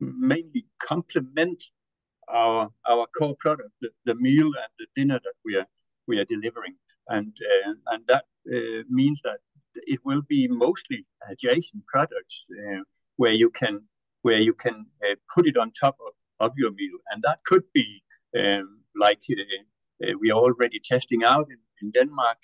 mainly complement our our core product, the the, meal and the dinner that we are we are delivering. And uh, and that uh, means that it will be mostly adjacent products, uh, where you can where you can put it on top of of your meal. And that could be, um, like, we are already testing out in Denmark,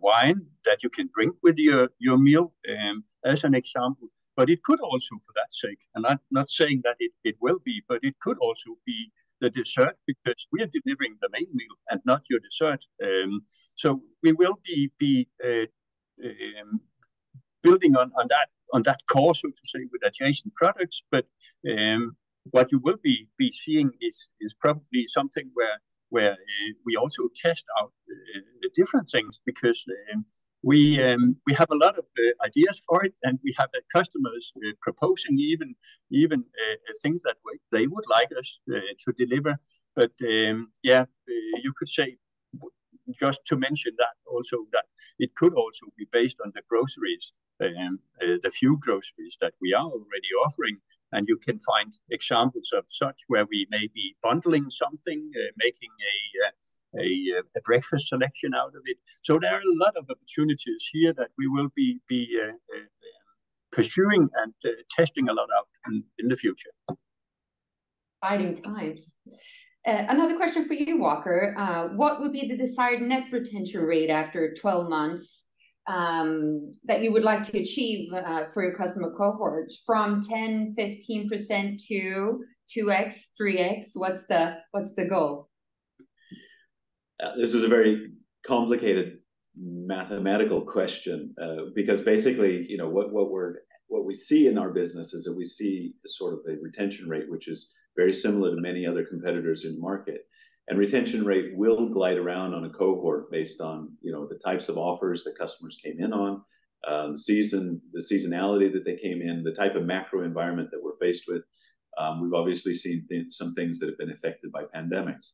wine that you can drink with your meal, um, as an example. But it could also, for that sake, and I'm not saying that it it will be, but it could also be the dessert, because we are delivering the main meal and not your dessert. Um, so we will be be uh, um, building on on that on that core, so to say, with adjacent products. But um, what you will be be seeing is is probably something where where uh, we also test out uh, the different things, because we um, we have a lot of uh, ideas for it, and we have the customers uh, proposing even even things that they would like us to deliver. But um, yeah, you could say, just to mention that also, that it could also be based on the groceries, um, the few groceries that we are already offering. And you can find examples of such, where we may be bundling something, making a Uh, breakfast selection out of it. So there are a lot of opportunities here that we will be be uh, uh, pursuing and testing a lot out in the future. Exciting times. Another question for you, Walker. What would be the desired net retention rate after 12 months, um, that you would like to achieve, for your customer cohorts from 10%, 15% to 2x, 3x? What's the what's the goal? Uh, this is a very complicated mathematical question, uh, because basically, you know, what what we're what we see in our business is that we see sort of a retention rate, which is very similar to many other competitors in the market. And retention rate will glide around on a cohort based on, you know, the types of offers that customers came in on, um, the season, the seasonality that they came in, the type of macro environment that we're faced with. Um, we've obviously seen some things that have been affected by pandemics.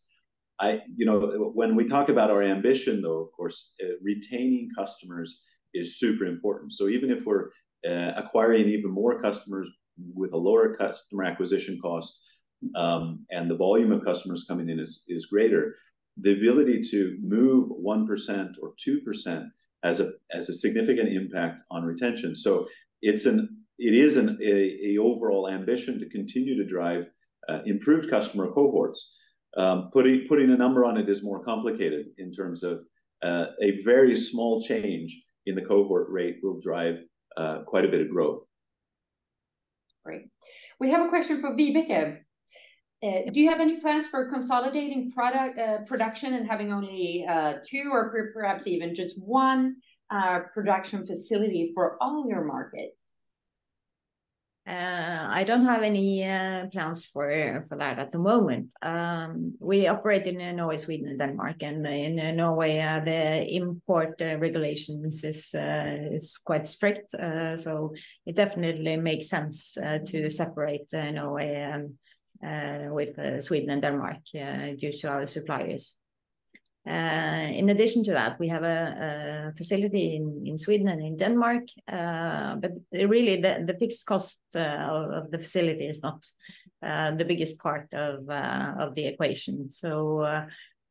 You know, when we talk about our ambition, though, of course, uh, retaining customers is super important. So even if we're uh, acquiring even more customers with a lower customer acquisition cost, um, and the volume of customers coming in is is greater, the ability to move 1% or 2% has a has a significant impact on retention. So it is an it is an a overall ambition to continue to drive uh, improved customer cohorts. Um, putting putting a number on it is more complicated in terms of uh, a very small change in the cohort rate will drive uh, quite a bit of growth. Great. We have a question for Vibeke. Uh, do you have any plans for consolidating product production and having only two or perhaps even just one production facility for all your markets? Uh, I don't have any uh, plans for for that at the moment. Um, we operate in uh, Norway, Sweden, and Denmark, and in Norway, the import regulations is is quite strict. So it definitely makes sense to separate Norway and with Sweden and Denmark due to our suppliers. Uh, in addition to that, we have a facility in in, Sweden and in Denmark, uh, but really, the the fixed cost uh, of the facility is not the biggest part of of the equation. So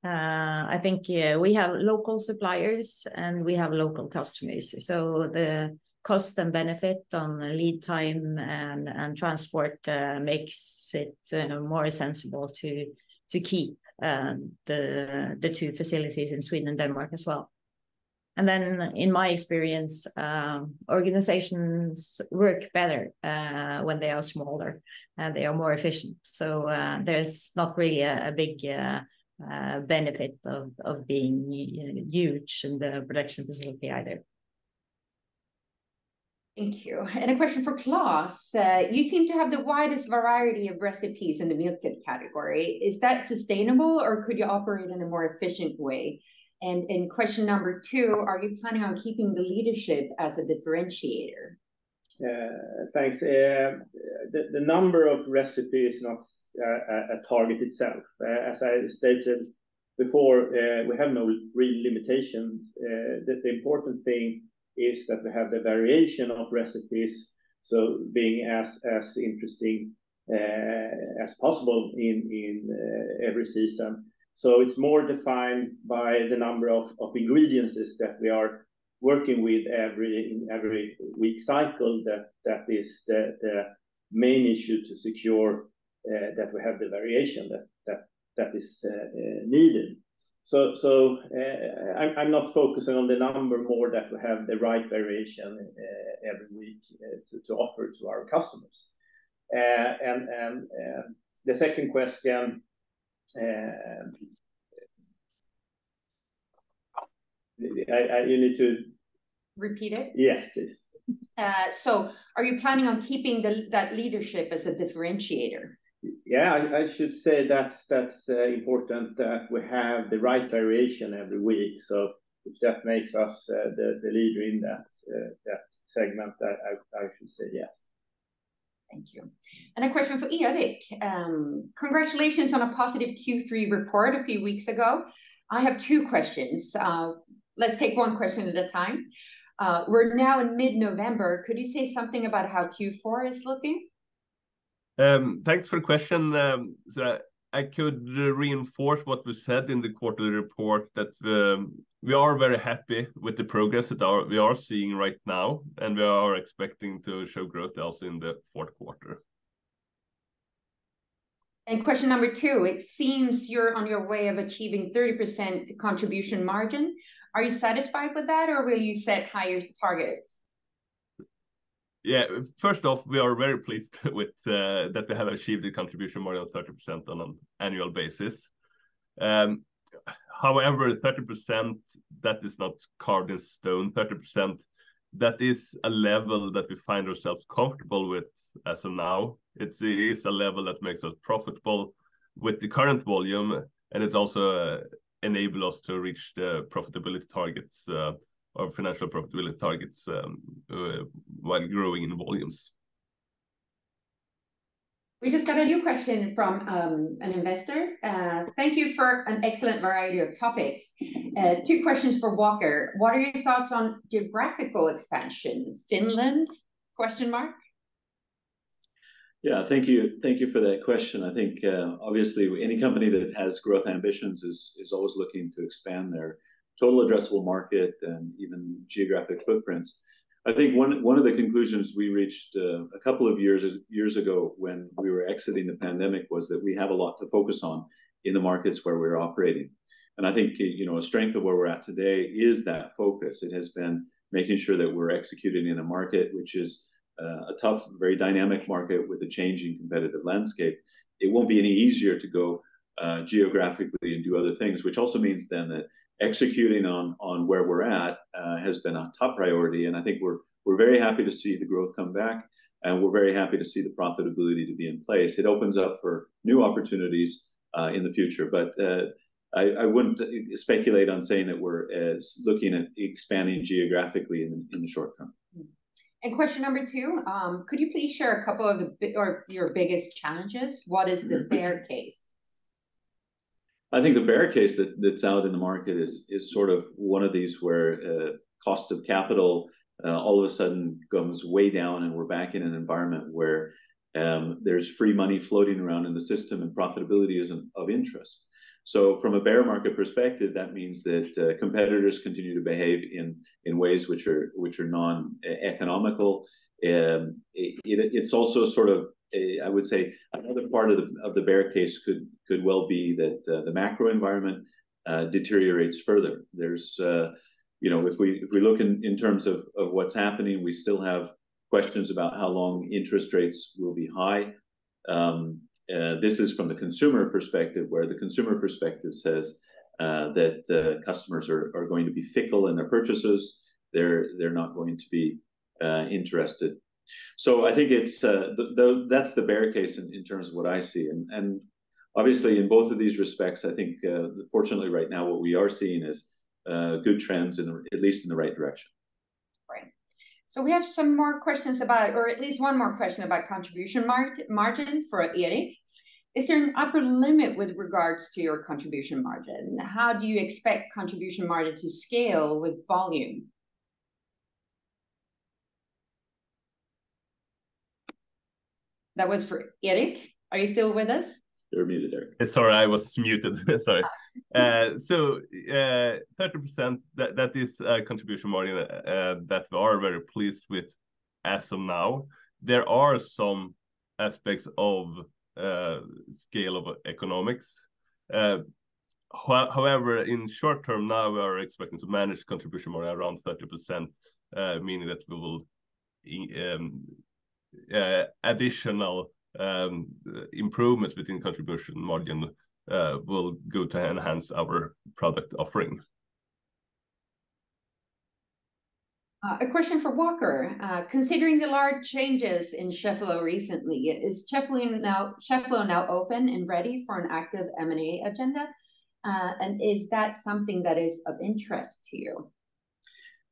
I think we have local suppliers, and we have local customers, so the cost and benefit on lead time and transport makes it more sensible to, to keep Um, the the two facilities in Sweden and Denmark as well. And then, in my experience, um, organizations work better uh, when they are smaller, and they are more efficient. So, uh, there's not really a big uh, benefit of being huge in the production facility either. Thank you. And a question for Claes. Uh, you seem to have the widest variety of recipes in the meal kit category. Is that sustainable, or could you operate in a more efficient way? And in question number two, are you planning on keeping the leadership as a differentiator? Thanks. Uh, the number of recipes is not a target itself. Uh, as I stated before, we have no real limitations. The important thing is that we have the variation of recipes, so being as as interesting uh, as possible in in uh, every season. So it's more defined by the number of of ingredients that we are working with every in every week cycle, That that is the main issue to secure uh, that we have the variation that that that is needed. So, so eh, I'm not focusing on the number more that we have the right variation eh, every week eh, to offer to our customers. And the second question, you need to- Repeat it? Yes, please. Uh, so are you planning on keeping that leadership as a differentiator? Yeah, I should say that's uh, important that we have the right variation every week. So if that makes us uh, the leader in that uh, segment, I should say yes. Thank you. And a question for Erik. Um, congratulations on a positive Q3 report a few weeks ago. I have two questions. Let's take one question at a time. We're now in mid-November. Could you say something about how Q4 is looking? Um, thanks for the question. Um, so I could reinforce what we said in the quarterly report, that um, we are very happy with the progress that we are seeing right now, and we are expecting to show growth also in the fourth quarter. And question number two: It seems you're on your way of achieving 30% contribution margin. Are you satisfied with that, or will you set higher targets? Yeah, first off, we are very pleased [laughs] with uh, that we have achieved a contribution margin of 30% on an annual basis. Um, however, 30%, that is not carved in stone. 30%, that is a level that we find ourselves comfortable with as of now. It is a level that makes us profitable with the current volume, and it also uh, enable us to reach the profitability targets, uh, or financial profitability targets, um, uh, while growing in volumes. We just got a new question from um, an investor. Uh, thank you for an excellent variety of topics. Uh, two questions for Walker. What are your thoughts on geographical expansion? Finland? Question mark yeah, thank you. Thank you for that question. I think, obviously, any company that has growth ambitions is always looking to expand their total addressable market and even geographic footprints. I think one one of the conclusions we reached uh, a couple of years years ago when we were exiting the pandemic was that we have a lot to focus on in the markets where we're operating. And I think, you know, a strength of where we're at today is that focus. It has been making sure that we're executing in a market which is uh, a tough, very dynamic market with a changing competitive landscape. It won't be any easier to go uh, geographically and do other things, which also means then that executing on where we're at uh, has been a top priority, and I think we're we're very happy to see the growth come back, and we're very happy to see the profitability to be in place. It opens up for new opportunities uh, in the future, but uh, I wouldn't speculate on saying that we're looking at expanding geographically in the short term. Mm-hmm. And question number two, um, could you please share a couple of your biggest challenges? What is the mm-hmm. bear case? I think the bear case that, that's out in the market is is sort of one of these where uh, cost of capital uh, all of a sudden goes way down, and we're back in an environment where um, there's free money floating around in the system, and profitability isn't of interest. So from a bear market perspective, that means that uh, competitors continue to behave in in ways which are which are non-economical. Um, it It's also sort of, I would say, another part of the of the bear case could could well be that uh, the macro environment uh, deteriorates further. There's, uh, you know, if we if we look in in terms of of what's happening, we still have questions about how long interest rates will be high. Um, this is from the consumer perspective, where the consumer perspective says that customers are are going to be fickle in their purchases. They're not going to be interested. So I think it's uh, that's the bear case in terms of what I see. And obviously, in both of these respects, I think uh, fortunately, right now, what we are seeing is uh, good trends in at least in the right direction. Right. So we have some more questions about, or at least one more question about contribution margin for Eric. Is there an upper limit with regards to your contribution margin? How do you expect contribution margin to scale with volume? That was for Eric. Are you still with us? You're muted, Eric. Sorry, I was muted. [laughs] Sorry. Ah. Uh, So, uh, 30%, that, that is a contribution margin uh, that we are very pleased with as of now. There are some aspects of uh, scale of economics. Uh, however, in short term now, we are expecting to manage contribution margin around 30%, meaning that we will um, Uh, additional um, improvements within contribution margin uh, will go to enhance our product offering. Uh, a question for Walker. Considering the large changes in Cheffelo recently, is Cheffelo now Cheffelo now open and ready for an active M&A agenda? And is that something that is of interest to you?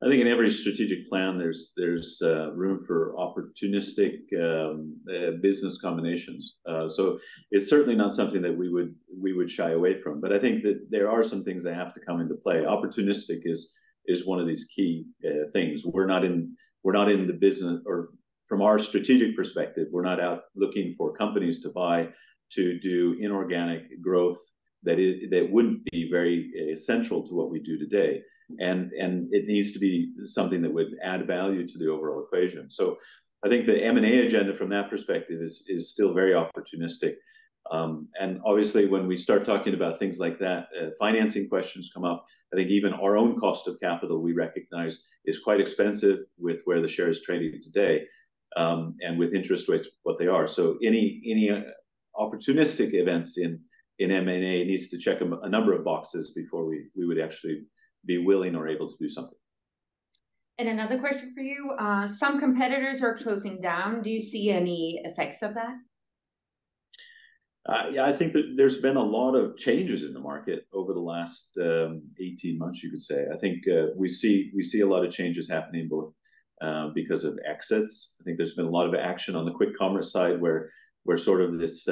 I think in every strategic plan, there's there's uh, room for opportunistic um, uh, business combinations. Uh, so it's certainly not something that we would we would shy away from. But I think that there are some things that have to come into play. Opportunistic is is one of these key things. We're not in we're not in the business, or from our strategic perspective, we're not out looking for companies to buy to do inorganic growth that wouldn't be very central to what we do today. And and it needs to be something that would add value to the overall equation. So I think the M&A agenda from that perspective is is still very opportunistic. Um, and obviously, when we start talking about things like that, uh, financing questions come up. I think even our own cost of capital, we recognize, is quite expensive with where the share is trading today, um, and with interest rates what they are. So any any uh, opportunistic events in in M&A needs to check a number of boxes before we would actually be willing or able to do something. And another question for you. Uh, some competitors are closing down. Do you see any effects of that? Uh, yeah, I think that there's been a lot of changes in the market over the last um, 18 months, you could say. I think uh, we see we see a lot of changes happening both because of exits. I think there's been a lot of action on the quick commerce side, where sort of this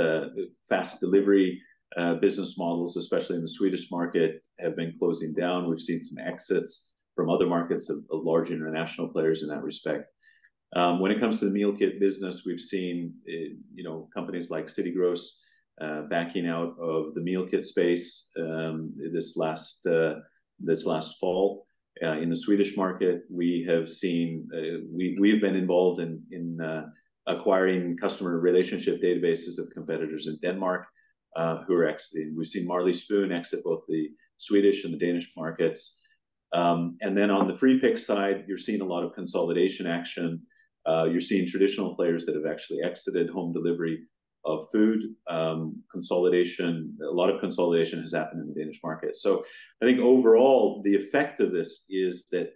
fast delivery Uh, business models, especially in the Swedish market, have been closing down. We've seen some exits from other markets of large international players in that respect. Um, when it comes to the meal kit business, we've seen uh, you know, companies like City Gross uh, backing out of the meal kit space um, this last fall. In the Swedish market, we have seen we've been involved in acquiring customer relationship databases of competitors in Denmark Uh, who are exiting. We've seen Marley Spoon exit both the Swedish and the Danish markets. Um, and then on the Free-Pick side, you're seeing a lot of consolidation action. Uh, you're seeing traditional players that have actually exited home delivery of food. Um, consolidation, a lot of consolidation has happened in the Danish market. So I think overall, the effect of this is that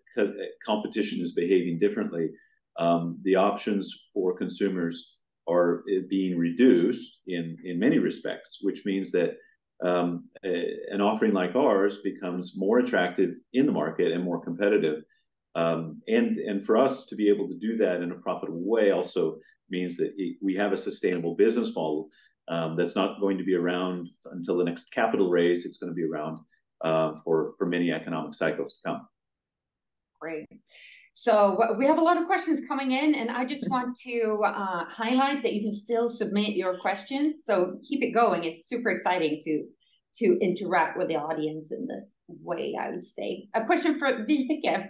competition is behaving differently. Um, the options for consumers are being reduced in many respects, which means that um, an offering like ours becomes more attractive in the market and more competitive. Um, and for us to be able to do that in a profitable way also means that we have a sustainable business model um, that's not going to be around until the next capital raise. It's gonna be around uh, for many economic cycles to come. Great. So we have a lot of questions coming in, and I just want to uh, highlight that you can still submit your questions, so keep it going. It's super exciting to to interact with the audience in this way, I would say. A question for Vibeke.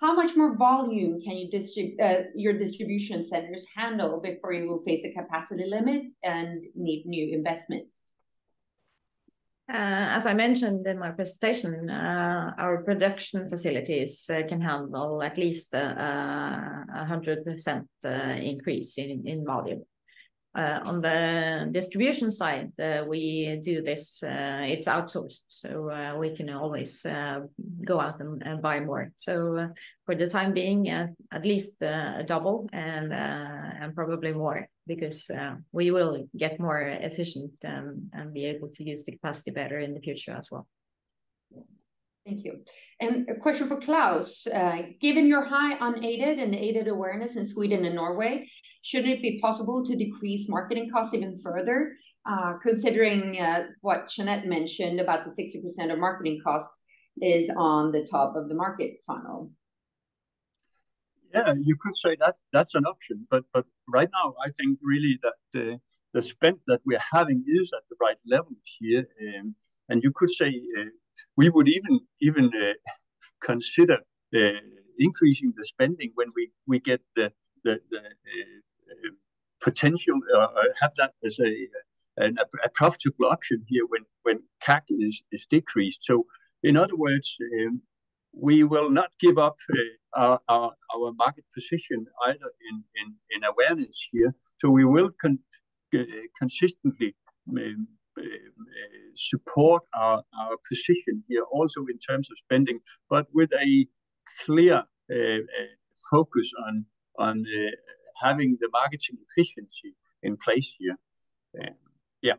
How much more volume can you distribute uh, your distribution centers handle before you will face a capacity limit and need new investments? Uh, as I mentioned in my presentation, uh, our production facilities uh, can handle at least 100% increase in volume. On the distribution side, we do this, it's outsourced, so we can always go out and buy more. So, for the time being, at least a double and probably more, because uh, we will get more efficient um, and be able to use the capacity better in the future as well. Thank you. And a question for Claes. Uh, given your high unaided and aided awareness in Sweden and Norway, should it be possible to decrease marketing costs even further, uh, considering what Jeanette mentioned about the 60% of marketing costs is on the top of the market funnel? Yeah, you could say that that's an option, but but right now, I think really that the spend that we're having is at the right level here. Um, and you could say uh, we would even even uh, consider uh, increasing the spending when we we get the the potential have that as a an, a profitable option here when when CAC is decreased. So in other words, um, we will not give up our market position either in awareness here. So we will uh, consistently um, uh, support our position here also in terms of spending, but with a clear uh, focus on on having the marketing efficiency in place here. Um, yeah.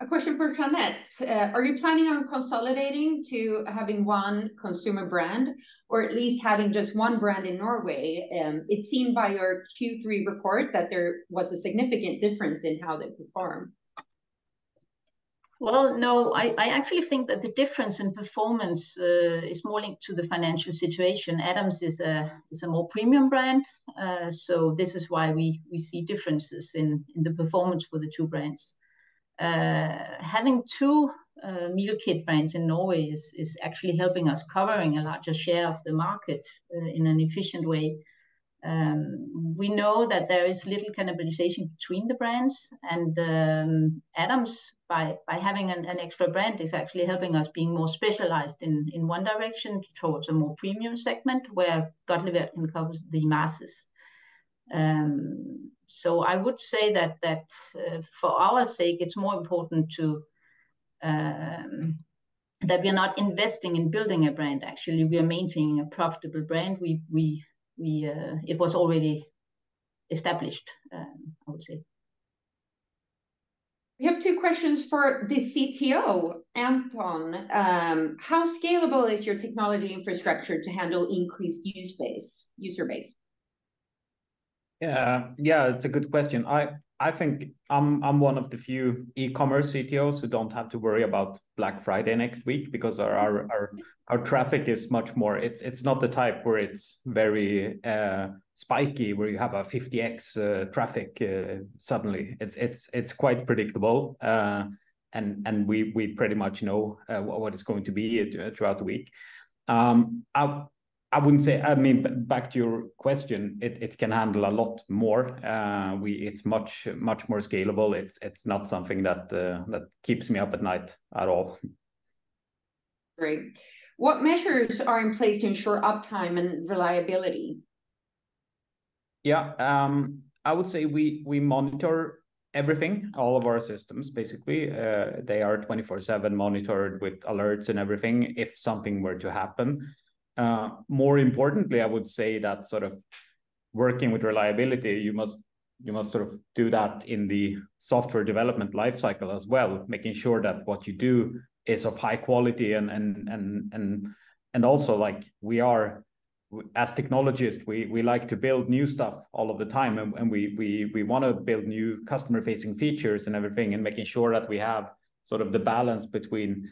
A question for Jeanette. Uh, are you planning on consolidating to having one consumer brand, or at least having just one brand in Norway? Um, it seemed by your Q3 report that there was a significant difference in how they perform. Well, no, I actually think that the difference in performance uh, is more linked to the financial situation. Adams is a more premium brand, uh, so this is why we we see differences in in the performance for the two brands. Uh, having two uh, meal kit brands in Norway is is actually helping us covering a larger share of the market uh, in an efficient way. Um, we know that there is little cannibalization between the brands, and um, Adams, by by having an an, extra brand, is actually helping us being more specialized in in one direction towards a more premium segment, where Godtlevert can cover the masses. Um, so I would say that that uh, for our sake, it's more important to um, that we are not investing in building a brand. Actually, we are maintaining a profitable brand. We we we uh, it was already established, um, I would say. We have two questions for the CTO, Anton. How scalable is your technology infrastructure to handle increased user base? Yeah, yeah, it's a good question. I I think I'm I'm one of the few e-commerce CTOs who don't have to worry about Black Friday next week because our our our traffic is much more... It's it's not the type where it's very uh, spiky, where you have a 50x uh, traffic uh, suddenly. It's it's it's quite predictable, uh, and and we we pretty much know what it's going to be throughout the week. Um, I wouldn't say... I mean, back to your question, it can handle a lot more. Uh, we it's much much more scalable. It's it's not something that uh, that keeps me up at night at all. Great. What measures are in place to ensure uptime and reliability? Yeah, um, I would say we we monitor everything, all of our systems, basically. Uh, they are 24/7 monitored with alerts and everything, if something were to happen. Uh, more importantly, I would say that sort of working with reliability, you must you must sort of do that in the software development life cycle as well, making sure that what you do is of high quality and and and and and also, like, we are, as technologists, we we like to build new stuff all of the time, and and we we we wanna build new customer-facing features and everything, and making sure that we have sort of the balance between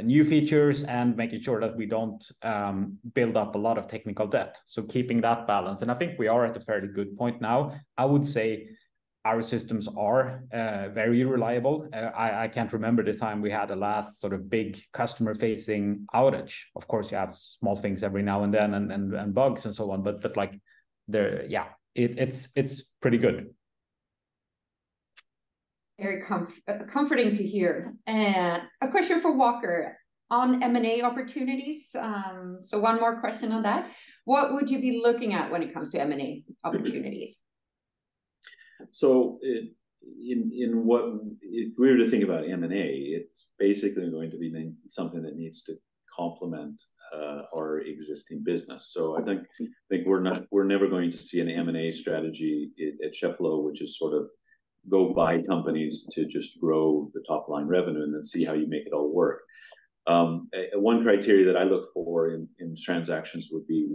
new features and making sure that we don't um, build up a lot of technical debt. So keeping that balance, and I think we are at a fairly good point now. I would say our systems are uh, very reliable. Uh, I can't remember the time we had the last sort of big customer-facing outage. Of course, you have small things every now and then and and bugs and so on, but like, there, yeah, it's it's pretty good. Very uh, comforting to hear. And a question for Walker on M&A opportunities. Um, so one more question on that. What would you be looking at when it comes to M&A opportunities? So in in what if we were to think about M&A, it's basically going to be something that needs to complement uh, our existing business. So I think I think we're not we're never going to see an M&A strategy at Cheffelo, which is sort of go buy companies to just grow the top-line revenue and then see how you make it all work. Um, one criteria that I look for in in transactions would be,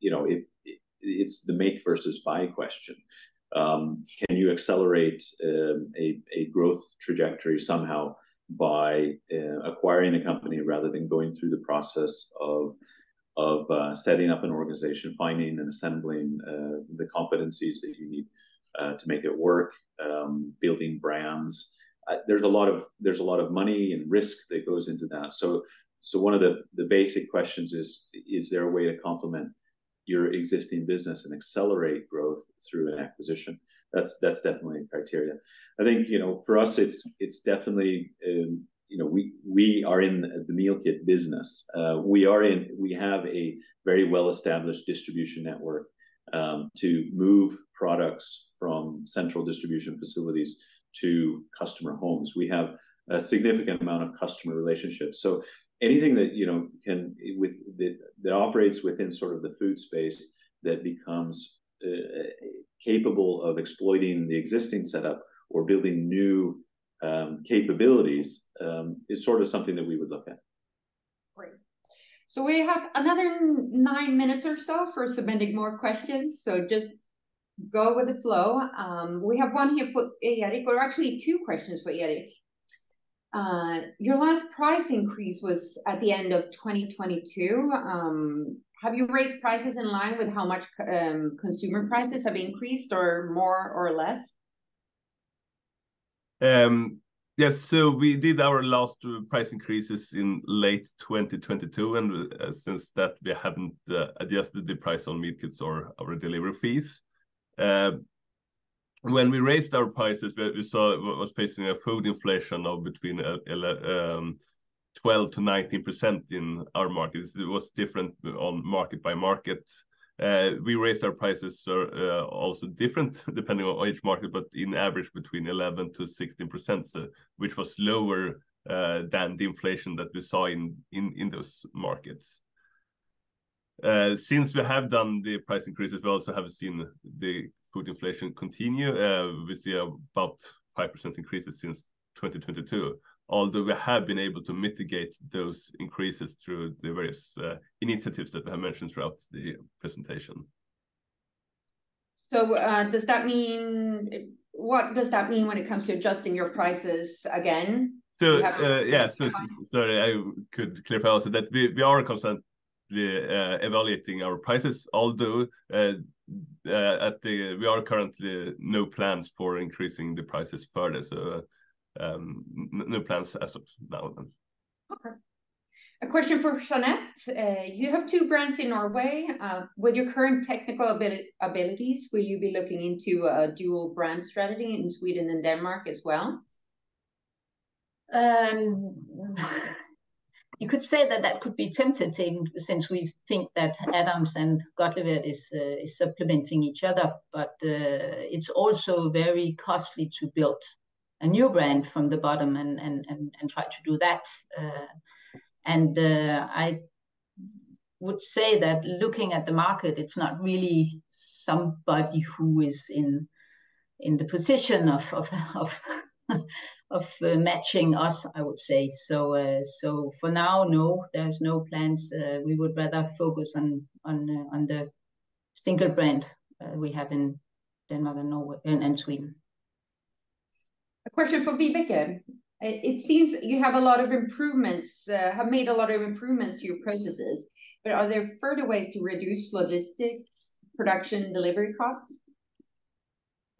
you know, it's the make versus buy question. Um, can you accelerate um, a a growth trajectory somehow by uh, acquiring a company rather than going through the process of uh, setting up an organization, finding and assembling uh, the competencies that you need Uh, to make it work, um, building brands? Uh, there's a lot of there's a lot of money and risk that goes into that. So so one of the the basic questions is: Is there a way to complement your existing business and accelerate growth through an acquisition? That's that's definitely a criteria. I think, you know, for us, it's it's definitely, um, you know, we are in the meal kit business. Uh, we are in we have a very well-established distribution network um, to move products from central distribution facilities to customer homes. We have a significant amount of customer relationships. So anything that, you know, can with that operates within sort of the food space, that becomes uh, capable of exploiting the existing setup or building new um, capabilities, um, is sort of something that we would look at. Great. So we have another nine minutes or so for submitting more questions, so just go with the flow. Um, we have one here for Erik, or actually two questions for Erik. Uh, your last price increase was at the end of 2022. Um, have you raised prices in line with how much um, consumer prices have increased, or more or less? Yes, so we did our last price increases in late 2022, and uh, since that, we haven't uh, adjusted the price on meal kits or our delivery fees. Uh, when we raised our prices, we saw it was facing a food inflation of between uh, um, 12 to 19 percent in our markets. It was different on market by market. Uh, we raised our prices also different [laughs] depending on each market, but in average between 11 to 16 percent, so which was lower than the inflation that we saw in in those markets. Uh, since we have done the price increases, we also have seen the food inflation continue. Uh, we see about 5% increases since 2022, although we have been able to mitigate those increases through the various uh, initiatives that I mentioned throughout the presentation. So, does that mean... What does that mean when it comes to adjusting your prices again? So, have- yeah, so sorry, I could clarify also that we are constantly Uh, evaluating our prices, although uh, uh, at the we are currently no plans for increasing the prices further. So, um, no plans as of now then. Okay. A question for Jeanette. You have two brands in Norway. With your current technical abilities, will you be looking into a dual brand strategy in Sweden and Denmark as well? Um, You could say that that could be tempting, since we think that Adams and Godtlevert is uh, is supplementing each other. But uh, it's also very costly to build a new brand from the bottom and and, and, and try to do that. Uh, and I would say that looking at the market, it's not really somebody who is in in the position of of [laughs] Uh, matching us, I would say. So uh, So for now, no, there's no plans. Uh, we would rather focus on on the single brand we have in Denmark and Norway and Sweden. A question for Vibeke. It seems you have a lot of improvements, have made a lot of improvements to your processes, but are there further ways to reduce logistics, production, delivery costs?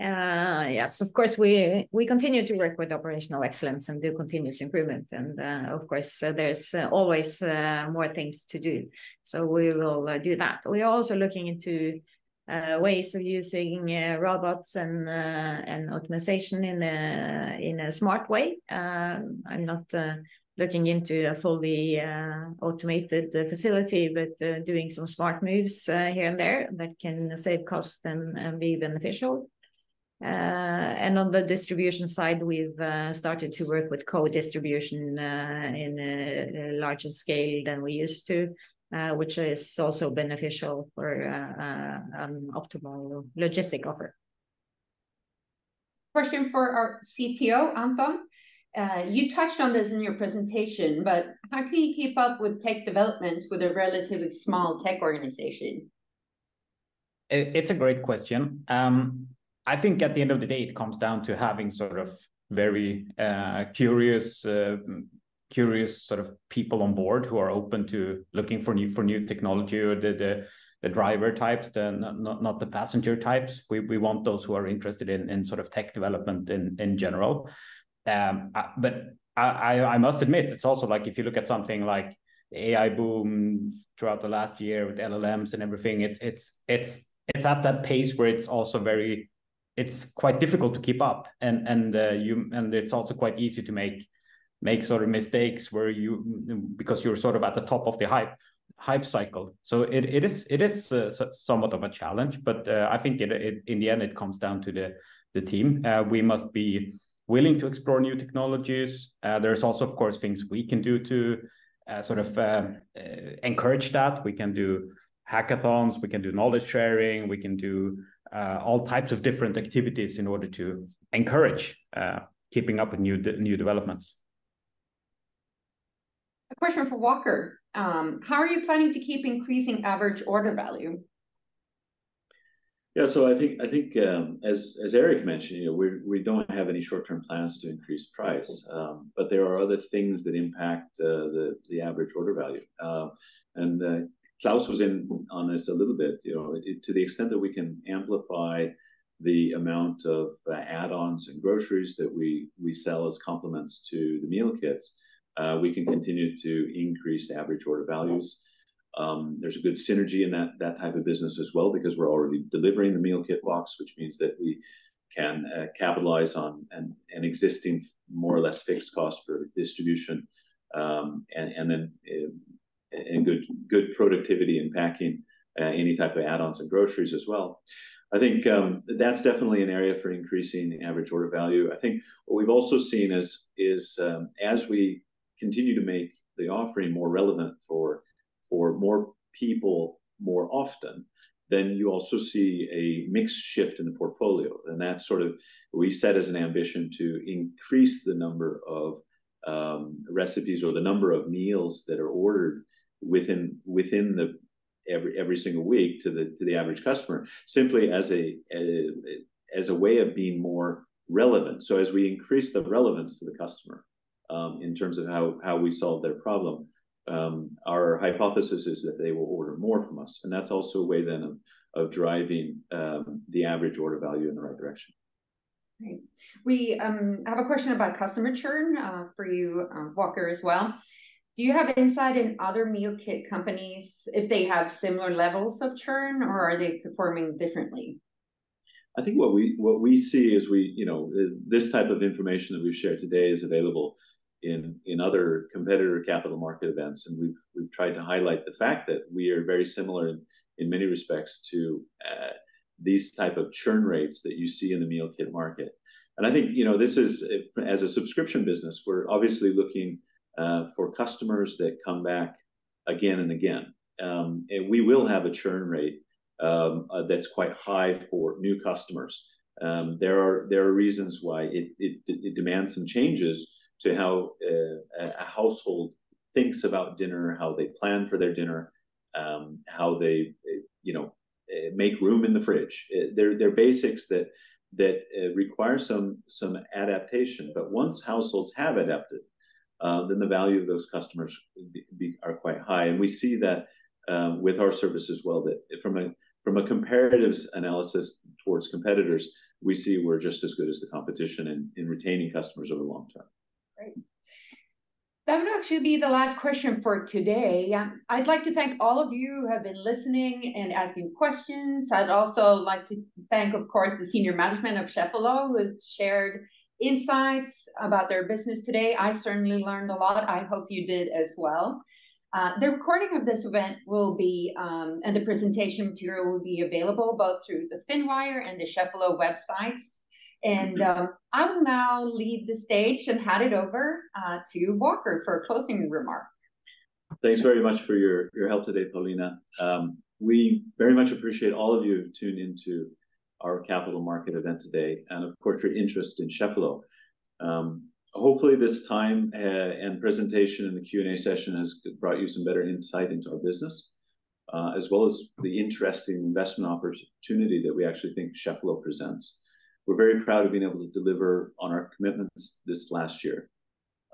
Uh, yes, of course, we we continue to work with operational excellence and do continuous improvement. And, uh, of course, uh, there's always more things to do, so we will do that. We are also looking into ways of using robots and and optimization in a in a smart way. Um, I'm not looking into a fully automated facility, but doing some smart moves here and there that can save cost and, and be beneficial. Uh, and on the distribution side, we've uh, started to work with co-distribution uh, in a larger scale than we used to, which is also beneficial for an optimal logistic offer. Question for our CTO, Anton. You touched on this in your presentation, but how can you keep up with tech developments with a relatively small tech organization? It's a great question. Um, I think at the end of the day, it comes down to having sort of very uh, curious uh, curious sort of people on board who are open to looking for new for new technology or the the driver types, not not the passenger types. We we want those who are interested in in sort of tech development in in general. Um, uh, but I must admit, it's also like if you look at something like the AI boom throughout the last year with LLMs and everything, it's it's it's it's at that pace where it's also very... It's quite difficult to keep up, and and uh, you and it's also quite easy to make make sort of mistakes where you because you're sort of at the top of the hype hype cycle. So it, it is it is uh, somewhat of a challenge, but uh, I think it, it, in the end, it comes down to the team. We must be willing to explore new technologies. There's also, of course, things we can do to sort of um, encourage that. We can do hackathons, we can do knowledge sharing, we can do Uh, all types of different activities in order to encourage uh, keeping up with new new developments. A question for Walker. Um, how are you planning to keep increasing average order value? Yeah, so I think, I think um, as Eric mentioned, you know, we we don't have any short-term plans to increase price. Um, but there are other things that impact uh, the average order value. Um, and Claes was in on this a little bit, you know, to the extent that we can amplify the amount of uh, add-ons and groceries that we we sell as complements to the meal kits, uh, we can continue to increase average order values. Um, there's a good synergy in that that type of business as well, because we're already delivering the meal kit box, which means that we can uh, capitalize on an existing more or less fixed cost for distribution, um, and then good good productivity in packing uh, any type of add-ons and groceries as well. I think um, that's definitely an area for increasing average order value. I think what we've also seen is is um, as we continue to make the offering more relevant for for more people more often, then you also see a mix shift in the portfolio. And that's sort of we set as an ambition to increase the number of um, recipes or the number of meals that are ordered within within the every every single week to the to the average customer, simply as a as a way of being more relevant. So as we increase the relevance to the customer um, in terms of how how we solve their problem, um, our hypothesis is that they will order more from us, and that's also a way then of driving um, the average order value in the right direction. Great. We have a question about customer churn uh, for you, uh, Walker, as well. Do you have insight in other meal kit companies, if they have similar levels of churn, or are they performing differently? I think what we what we see is we, you know, uh, this type of information that we've shared today is available in in other competitor capital market events, and we've tried to highlight the fact that we are very similar in many respects to uh, these type of churn rates that you see in the meal kit market. And I think, you know, this is, as a subscription business, we're obviously looking Uh, for customers that come back again and again. Um, and we will have a churn rate um, uh, that's quite high for new customers. Um, there are reasons why it demands some changes to how uh, a household thinks about dinner, how they plan for their dinner, how they, you know, make room in the fridge. They're basics that that require some some adaptation. But once households have adapted, Uh, then the value of those customers are quite high. And we see that uh, with our service as well, that from a from a comparative analysis towards competitors, we see we're just as good as the competition in retaining customers over the long term. Great. That would actually be the last question for today. I'd like to thank all of you who have been listening and asking questions. I'd also like to thank, of course, the senior management of Cheffelo, who shared insights about their business today. I certainly learned a lot. I hope you did as well. Uh, the recording of this event will be, um, and the presentation material will be available both through the Finwire and the Cheffelo websites. And mm-hmm. um, I will now leave the stage and hand it over uh, to Walker for a closing remark. Thanks very much for your your help today, Paulina. Um, we very much appreciate all of you tuned into our capital market event today, and of course, your interest in Cheffelo. Um, hopefully, this time uh, and presentation in the Q&A session has brought you some better insight into our business, uh, as well as the interesting investment opportunity that we actually think Cheffelo presents. We're very proud of being able to deliver on our commitments this last year.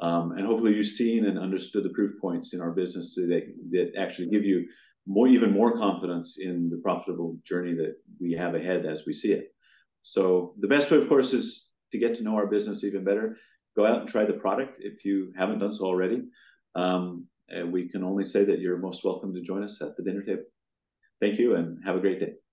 Um, and hopefully, you've seen and understood the proof points in our business today that actually give you even more confidence in the profitable journey that we have ahead as we see it. So the best way, of course, is to get to know our business even better. Go out and try the product if you haven't done so already. Um, and we can only say that you're most welcome to join us at the dinner table. Thank you, and have a great day.